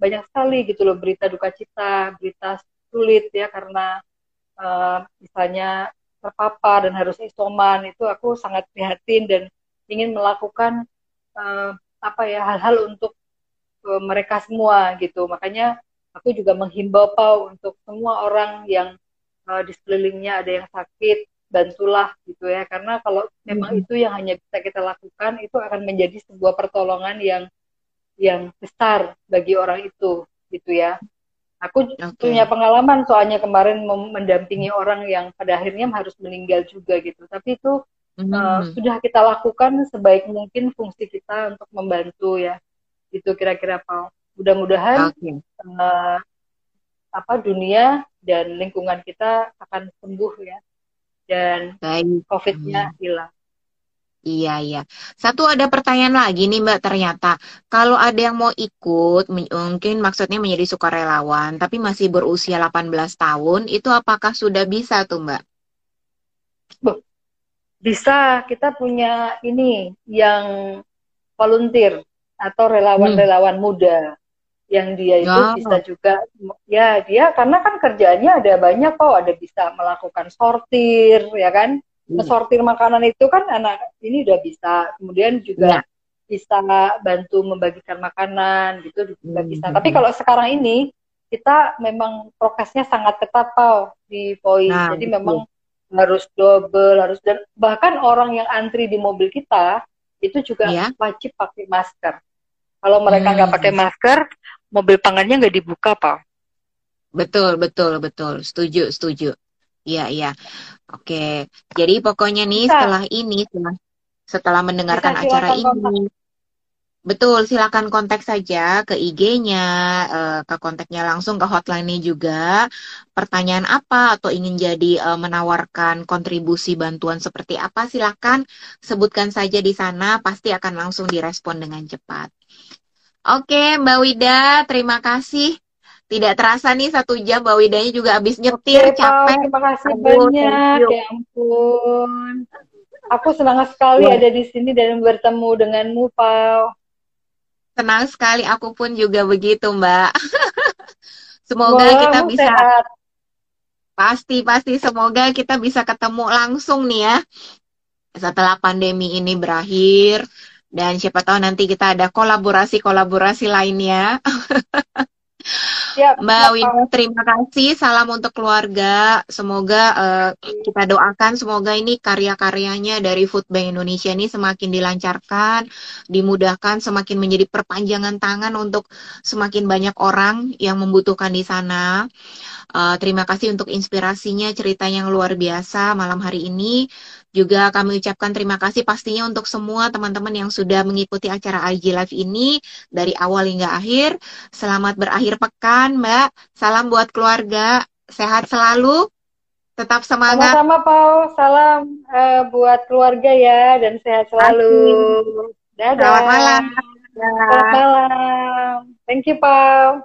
banyak sekali gitu loh berita duka cita berita sulit ya karena uh, misalnya terpapar dan harus isoman itu aku sangat prihatin dan ingin melakukan uh, apa ya hal-hal untuk uh, mereka semua gitu. Makanya aku juga menghimbau Pau untuk semua orang yang uh, di sekelilingnya ada yang sakit bantulah gitu ya. Karena kalau memang hmm. itu yang hanya bisa kita lakukan itu akan menjadi sebuah pertolongan yang yang besar bagi orang itu gitu ya Aku okay. punya pengalaman soalnya kemarin mendampingi orang yang pada akhirnya harus meninggal juga gitu. Tapi itu mm uh, sudah kita lakukan sebaik mungkin fungsi kita untuk membantu ya. Itu kira-kira Pak. Mudah-mudahan okay. uh, eh, apa dunia dan lingkungan kita akan sembuh ya. Dan COVID-nya hilang. Iya, iya. Satu ada pertanyaan lagi nih Mbak, ternyata kalau ada yang mau ikut, mungkin maksudnya menjadi sukarelawan, tapi masih berusia 18 tahun, itu apakah sudah bisa tuh Mbak? Bisa, kita punya ini yang volunteer atau relawan-relawan hmm. muda. yang dia itu oh. bisa juga ya dia karena kan kerjaannya ada banyak kok ada bisa melakukan sortir ya kan hmm. sortir makanan itu kan anak ini udah bisa kemudian juga ya. bisa bantu membagikan makanan gitu juga hmm. bisa tapi kalau sekarang ini kita memang prokesnya sangat ketat tau di poin nah, jadi betul. memang harus double harus dan bahkan orang yang antri di mobil kita itu juga ya. wajib pakai masker kalau mereka nggak hmm. pakai masker mobil pangannya nggak dibuka pak betul betul betul setuju setuju iya iya oke jadi pokoknya nih Bisa. setelah ini setelah setelah mendengarkan Bisa, acara ini kontak. Betul, silakan kontak saja ke IG-nya, eh, ke kontaknya langsung ke hotline-nya juga. Pertanyaan apa atau ingin jadi eh, menawarkan kontribusi bantuan seperti apa, silakan sebutkan saja di sana, pasti akan langsung direspon dengan cepat. Oke, Mbak Wida, terima kasih. Tidak terasa nih satu jam Mbak Widanya juga habis nyetir, Oke, capek. terima kasih Aduh, banyak. Ya ampun. Aku senang sekali ya. ada di sini dan bertemu denganmu, Pau. Senang sekali, aku pun juga begitu, Mbak. *laughs* Semoga Wah, kita bisa sehat. pasti pasti semoga kita bisa ketemu langsung nih ya setelah pandemi ini berakhir dan siapa tahu nanti kita ada kolaborasi-kolaborasi lainnya. *laughs* Yep, Mbak Wina, terima kasih. Salam untuk keluarga. Semoga uh, kita doakan semoga ini karya-karyanya dari Food Bank Indonesia ini semakin dilancarkan, dimudahkan, semakin menjadi perpanjangan tangan untuk semakin banyak orang yang membutuhkan di sana. Uh, terima kasih untuk inspirasinya, cerita yang luar biasa malam hari ini. Juga kami ucapkan terima kasih pastinya untuk semua teman-teman yang sudah mengikuti acara IG Live ini dari awal hingga akhir. Selamat berakhir pekan, Mbak. Salam buat keluarga. Sehat selalu. Tetap semangat. Sama-sama, Pau. Salam uh, buat keluarga ya dan sehat selalu. Dadah. Selamat malam. Selamat malam. Thank you, Pau.